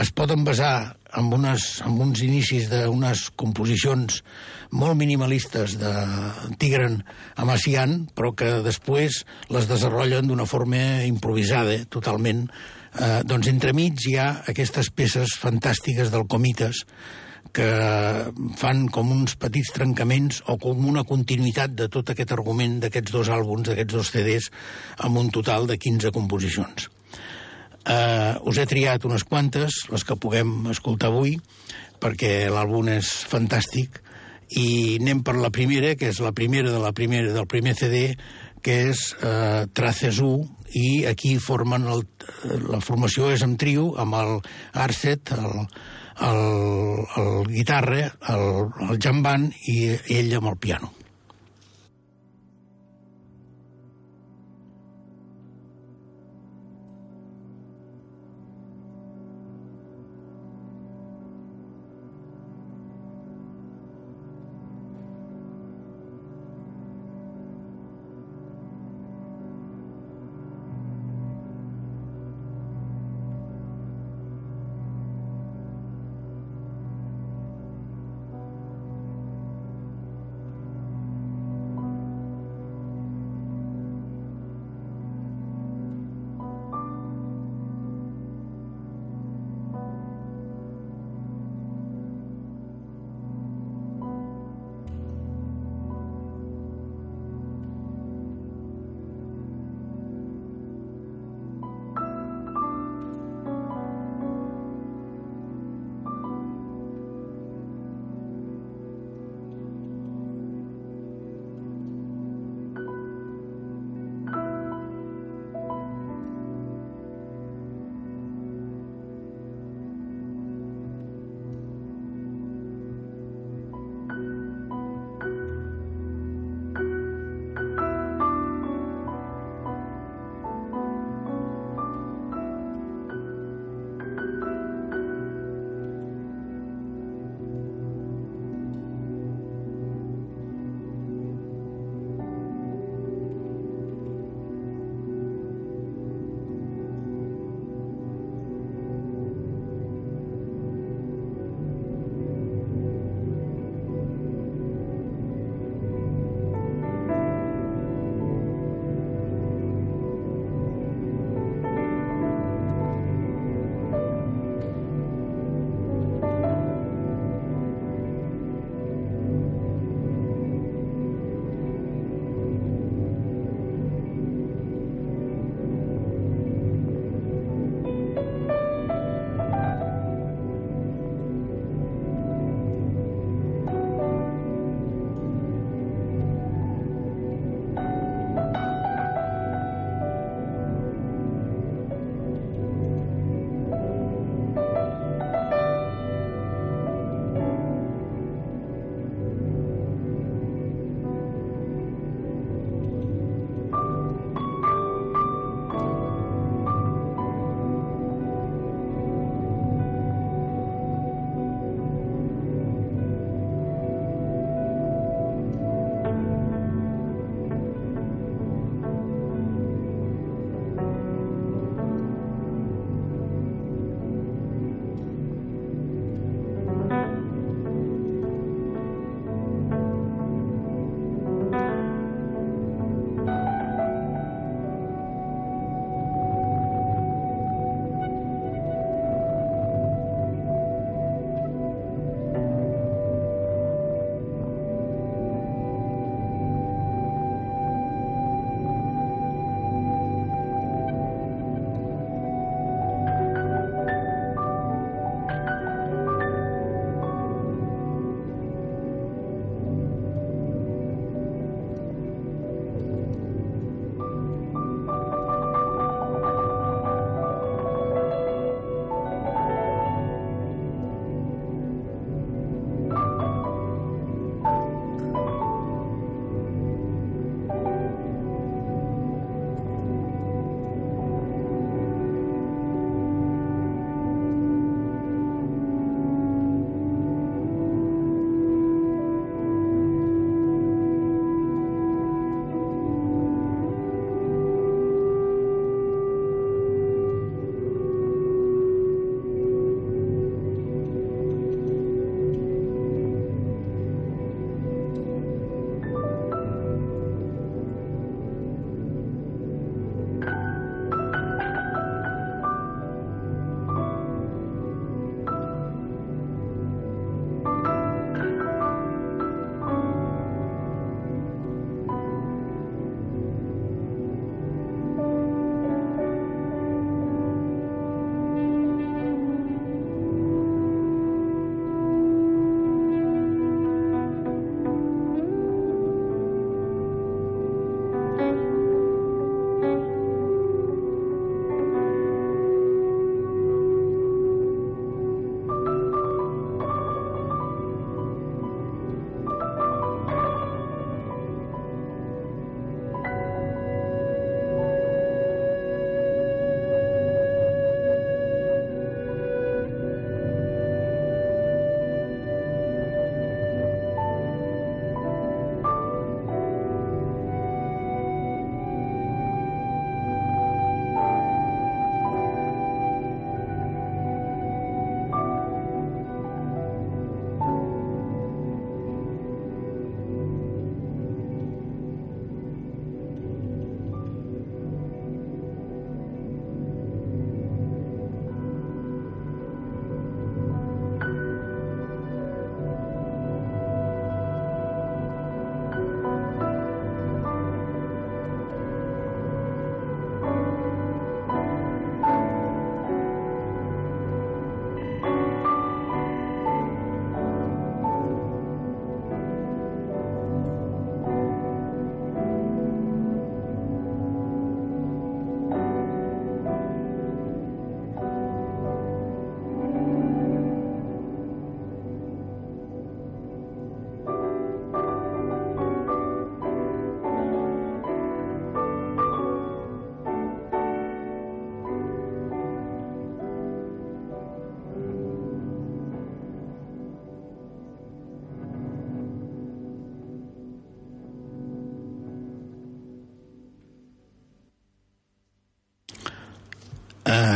es poden basar en, unes, en uns inicis d'unes composicions molt minimalistes de Tigran a Macian, però que després les desenvolupen d'una forma improvisada, totalment. Eh, doncs entremig hi ha aquestes peces fantàstiques del Comites, que fan com uns petits trencaments o com una continuïtat de tot aquest argument d'aquests dos àlbums, d'aquests dos CDs, amb un total de 15 composicions. Uh, us he triat unes quantes, les que puguem escoltar avui, perquè l'àlbum és fantàstic, i anem per la primera, que és la primera de la primera del primer CD, que és uh, Traces 1, i aquí formen el, la formació és en trio, amb el Arset, el, el, el guitarra, el, el jambant i ell amb el piano.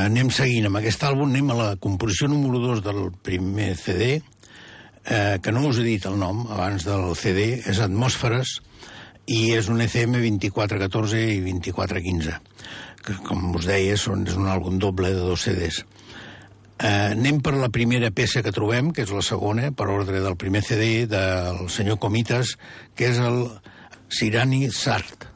Anem seguint amb aquest àlbum, anem a la composició número 2 del primer CD, eh, que no us he dit el nom abans del CD, és Atmosferes, i és un ECM 2414 i 2415, que com us deia són, és un àlbum doble de dos CDs. Eh, anem per la primera peça que trobem, que és la segona, per ordre del primer CD del senyor Comitas, que és el Sirani Sart.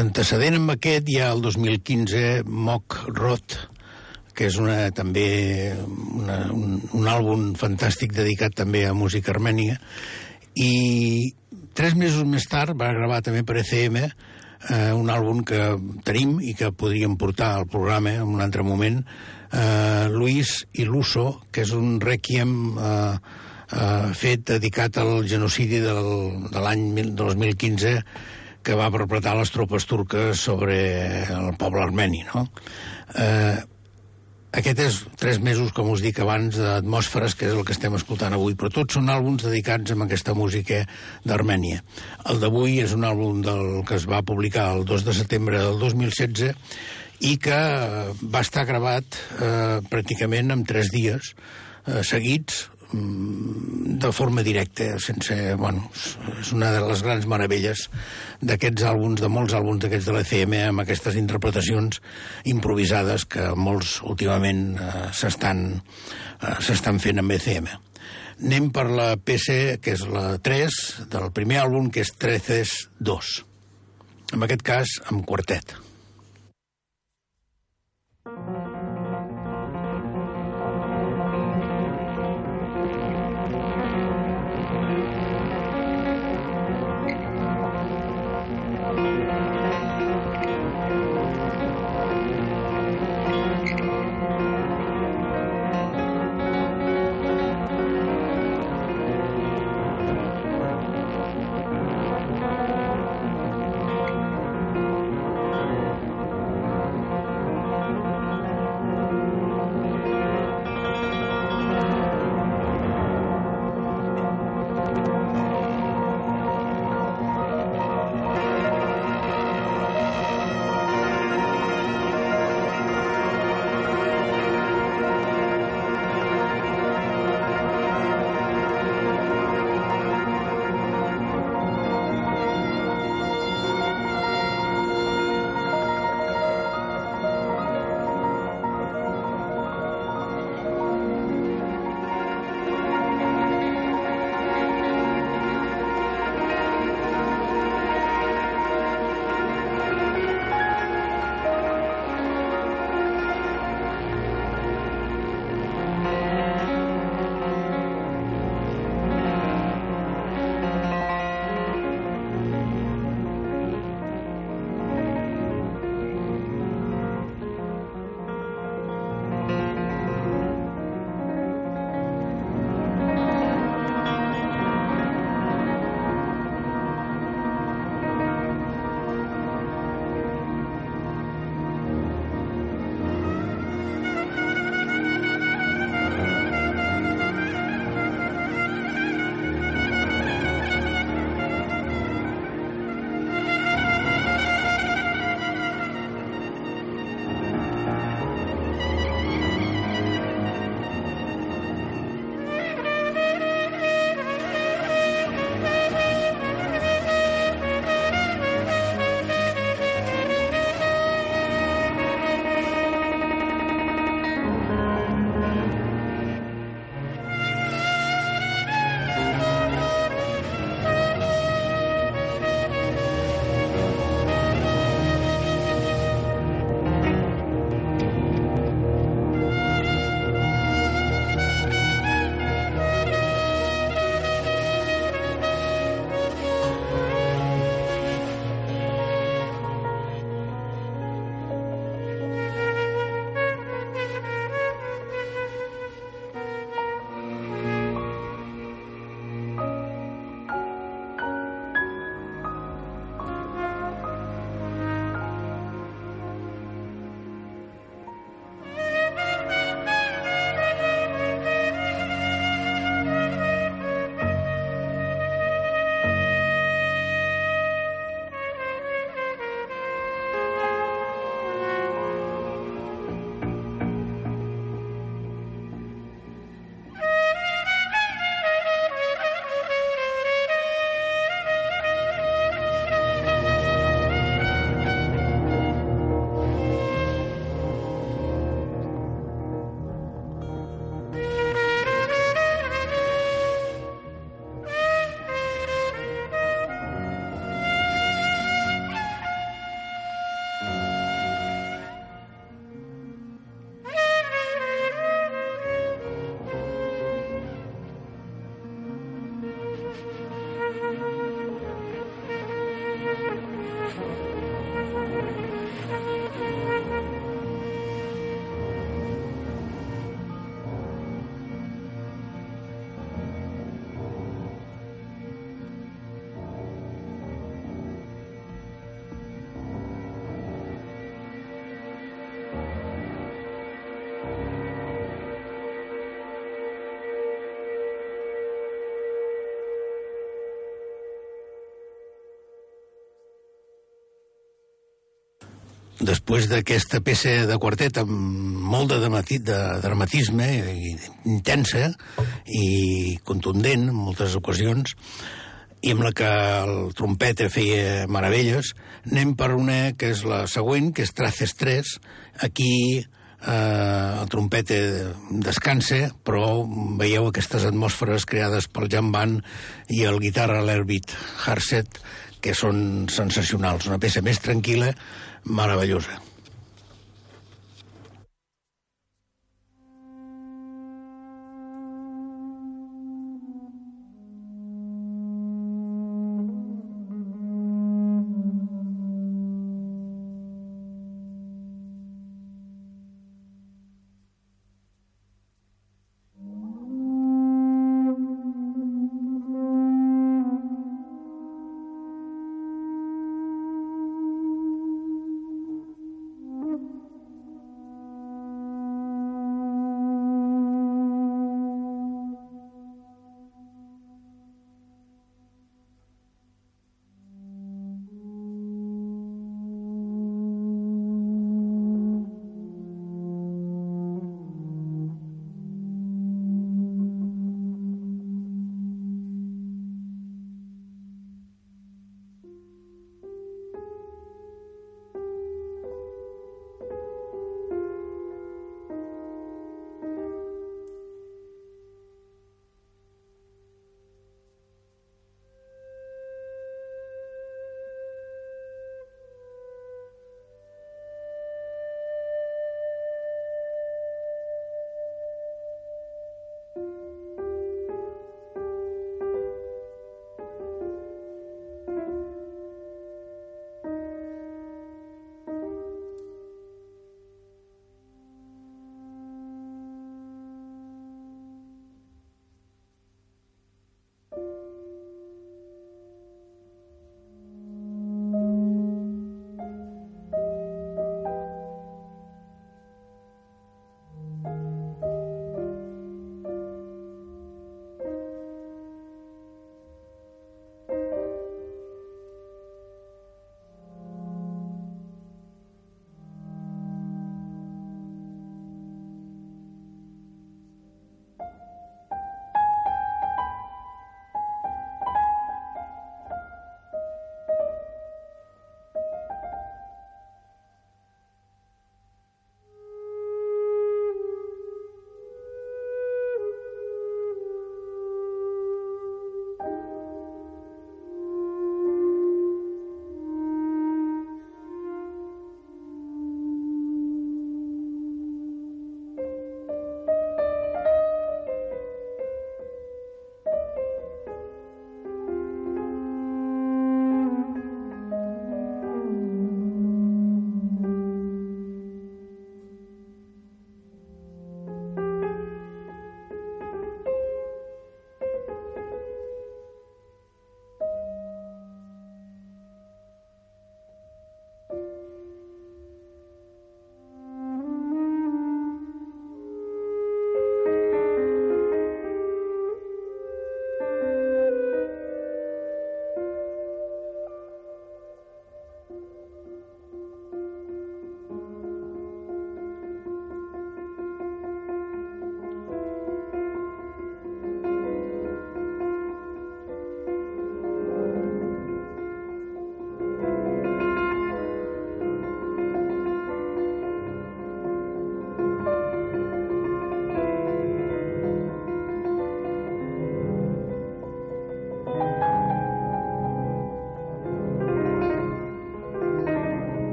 Antecedent amb aquest hi ha el 2015 Mock Rot, que és una, també una, un, un àlbum fantàstic dedicat també a música armènia, i tres mesos més tard va gravar també per ECM eh, un àlbum que tenim i que podríem portar al programa en un altre moment, eh, Luis i que és un requiem eh, eh, fet dedicat al genocidi del, de l'any 2015 que va perpetrar les tropes turques sobre el poble armeni, no? Eh, aquest és tres mesos, com us dic abans, d'atmosferes, que és el que estem escoltant avui, però tots són àlbums dedicats a aquesta música d'Armènia. El d'avui és un àlbum del que es va publicar el 2 de setembre del 2016 i que va estar gravat eh, pràcticament en tres dies eh, seguits, de forma directa, sense... Bueno, és una de les grans meravelles d'aquests àlbums, de molts àlbums d'aquests de l'ECM, amb aquestes interpretacions improvisades que molts últimament eh, s'estan eh, fent amb ECM. Anem per la PC, que és la 3, del primer àlbum, que és 13 2. En aquest cas, amb quartet. Després d'aquesta peça de quartet amb molt de, dramati, de dramatisme i intensa i contundent en moltes ocasions, i amb la que el trompeta feia meravelles, anem per una que és la següent, que és Traces 3. Aquí eh, el trompeta descansa, però veieu aquestes atmosferes creades pel Jan Van i el guitarra l'Herbit Harset, que són sensacionals. Una peça més tranquil·la, meravellosa.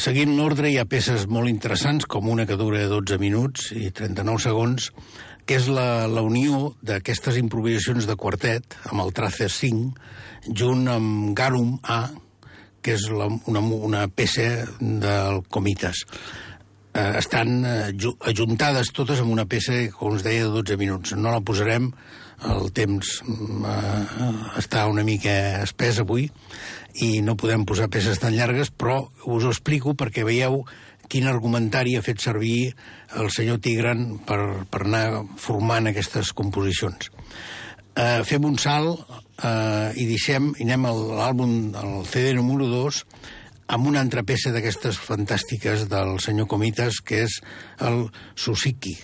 Seguint l'ordre hi ha peces molt interessants, com una que dura 12 minuts i 39 segons, que és la, la unió d'aquestes improvisacions de quartet amb el Tracer 5, junt amb Garum A, que és la, una, una peça del Comites. Eh, estan eh, ajuntades totes amb una peça, com us deia, de 12 minuts. No la posarem, el temps eh, està una mica espès avui i no podem posar peces tan llargues, però us ho explico perquè veieu quin argumentari ha fet servir el senyor Tigran per, per anar formant aquestes composicions. Eh, fem un salt eh, i deixem, i anem a l'àlbum, al CD número 2, amb una altra peça d'aquestes fantàstiques del senyor Comites, que és el Susiki.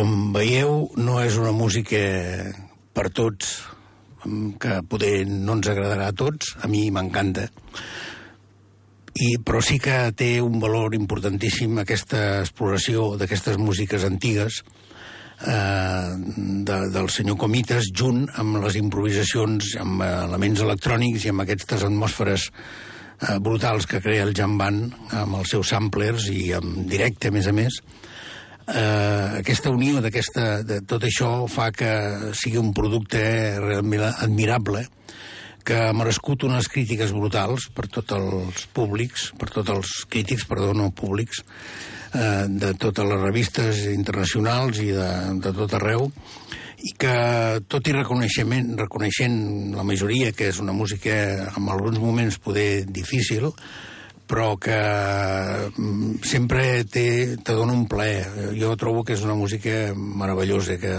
Com veieu, no és una música per tots, que poder no ens agradarà a tots, a mi m'encanta, i, però sí que té un valor importantíssim aquesta exploració d'aquestes músiques antigues, eh, de, del senyor Comites junt amb les improvisacions, amb elements electrònics i amb aquestes atmosferes eh, brutals que crea el Jamban amb els seus samplers i en directe, a més a més. Eh, aquesta unió d'aquesta de tot això fa que sigui un producte admirable que ha merescut unes crítiques brutals per tots els públics, per tots els crítics, perdó, no públics, eh, de totes les revistes internacionals i de, de tot arreu, i que tot i reconeixement, reconeixent la majoria que és una música en alguns moments poder difícil, però que mm, sempre te, te dona un plaer. Jo trobo que és una música meravellosa, que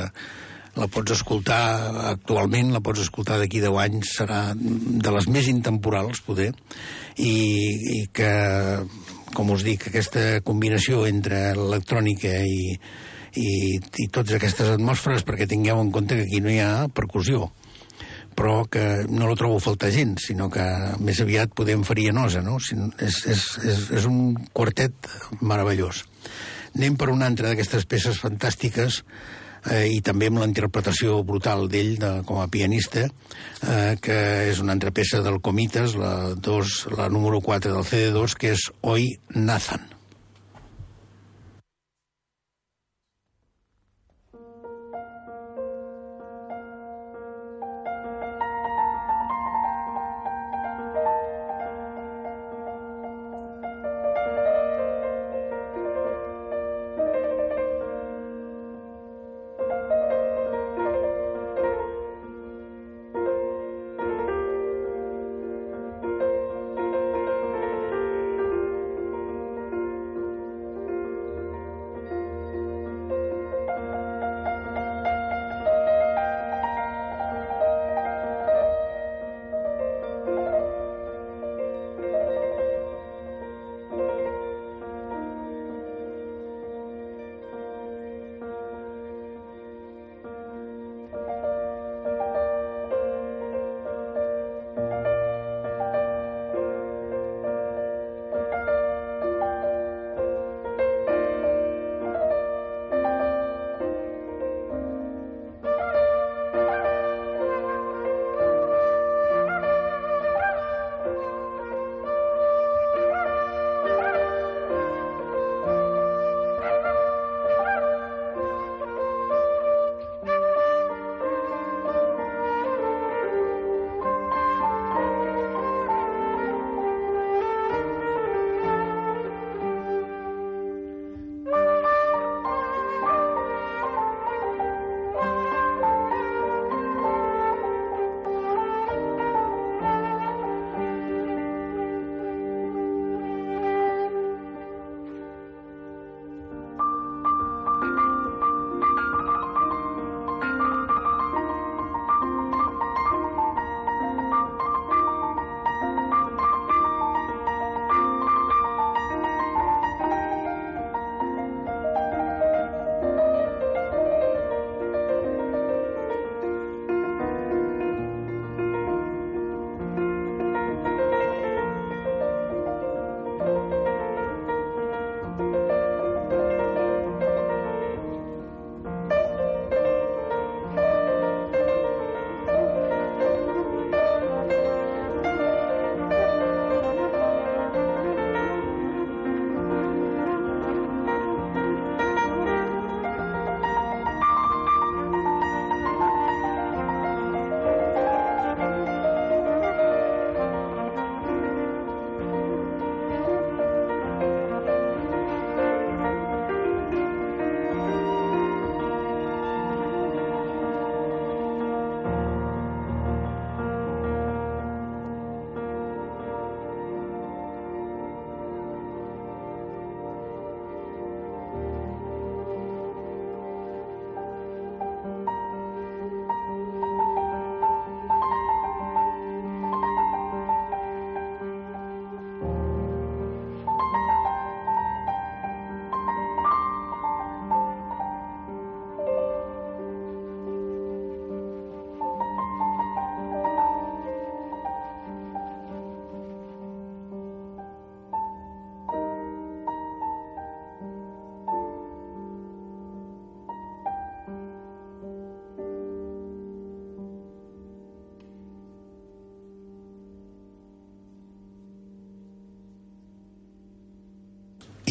la pots escoltar actualment, la pots escoltar d'aquí 10 anys, serà de les més intemporals, poder, i, i que com us dic, aquesta combinació entre l'electrònica i, i, i totes aquestes atmosferes, perquè tingueu en compte que aquí no hi ha percussió, però que no la trobo a faltar gens, sinó que més aviat podem faria nosa, no? És, és, és, és un quartet meravellós. Anem per una altra d'aquestes peces fantàstiques eh, i també amb la interpretació brutal d'ell de, com a pianista, eh, que és una altra peça del Comites, la, dos, la número 4 del CD2, que és Oi Nathan.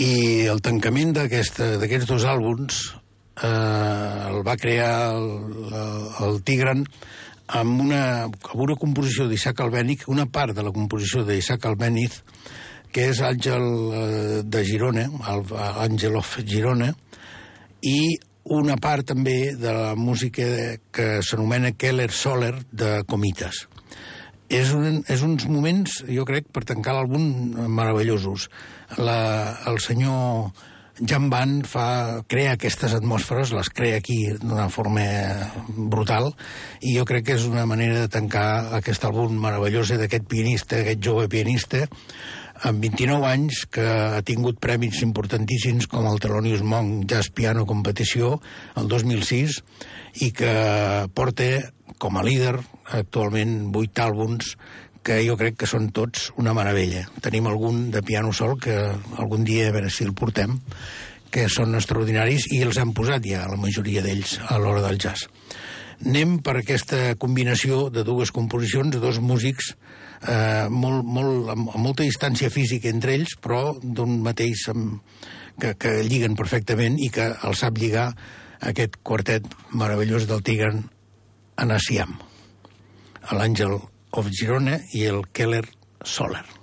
El tancament d'aquests dos àlbums eh, el va crear el, el, el Tigran amb una, amb una composició d'Isaac Albéniz, una part de la composició d'Isaac Albéniz, que és Àngel eh, de Girona, Àngel of Girona, i una part també de la música que s'anomena Keller Soler de Comites. És, un, és uns moments, jo crec, per tancar l'àlbum meravellosos. La, el senyor Jan Van fa, crea aquestes atmosferes, les crea aquí d'una forma brutal, i jo crec que és una manera de tancar aquest àlbum meravellós d'aquest pianista, aquest jove pianista, amb 29 anys, que ha tingut premis importantíssims com el Thelonious Monk Jazz Piano Competició el 2006 i que porta com a líder actualment 8 àlbums que jo crec que són tots una meravella. Tenim algun de piano sol que algun dia a veure si el portem, que són extraordinaris i els han posat ja la majoria d'ells a l'hora del jazz. Anem per aquesta combinació de dues composicions, dos músics eh, molt, molt, amb, molta distància física entre ells, però d'un mateix amb, que, que lliguen perfectament i que el sap lligar aquest quartet meravellós del Tigran en Asiam, l'Àngel of Girona i el Keller Solar.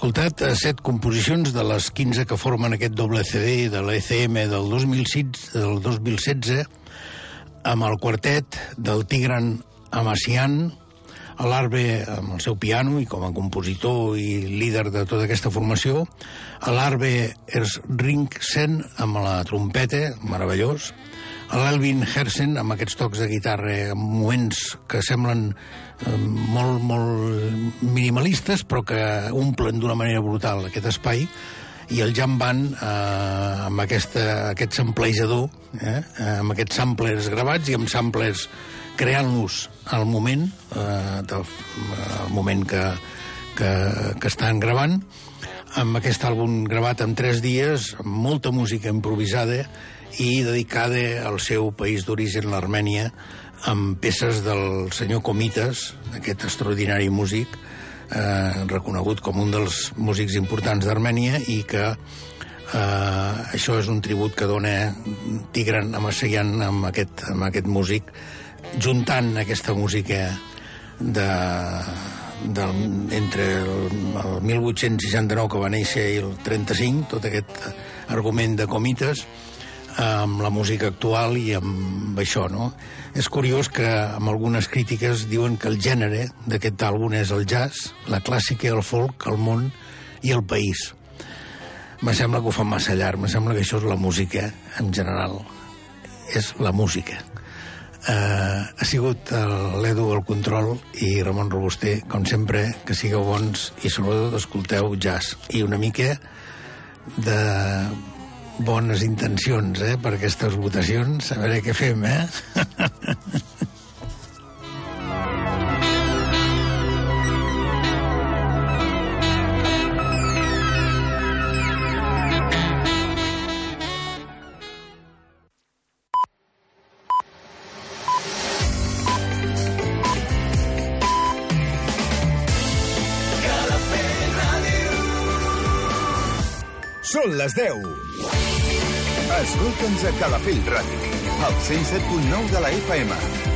Escoltat eh, set composicions de les 15 que formen aquest doble CD de l'ECM del 2006, del 2016 amb el quartet del Tigran Amacian, l'Arbe amb el seu piano i com a compositor i líder de tota aquesta formació, l'Arbe Ringsen amb la trompeta, meravellós, l'Elvin Hersen amb aquests tocs de guitarra en moments que semblen molt, molt minimalistes però que omplen d'una manera brutal aquest espai i el Jam Band eh, amb aquesta, aquest samplejador, eh, amb aquests samplers gravats i amb samplers creant-los al moment, eh, del, al moment que, que, que estan gravant, amb aquest àlbum gravat en tres dies, amb molta música improvisada i dedicada al seu país d'origen, l'Armènia, amb peces del senyor Comites, aquest extraordinari músic, eh, reconegut com un dels músics importants d'Armènia i que eh, això és un tribut que dona Tigran Amaseyan amb aquest, amb aquest músic juntant aquesta música de, del, entre el, el 1869 que va néixer i el 35 tot aquest argument de comites amb la música actual i amb això, no? És curiós que amb algunes crítiques diuen que el gènere d'aquest àlbum és el jazz, la clàssica, el folk, el món i el país. Me sembla que ho fan massa llarg, me sembla que això és la música en general. És la música. Uh, ha sigut l'Edu al control i Ramon Robuster, com sempre, que sigueu bons i sobretot escolteu jazz i una mica de bones intencions eh, per aquestes votacions. A veure què fem, eh? Les 10. Escolta'ns a Calafell Ràdio, al 107.9 de la FM.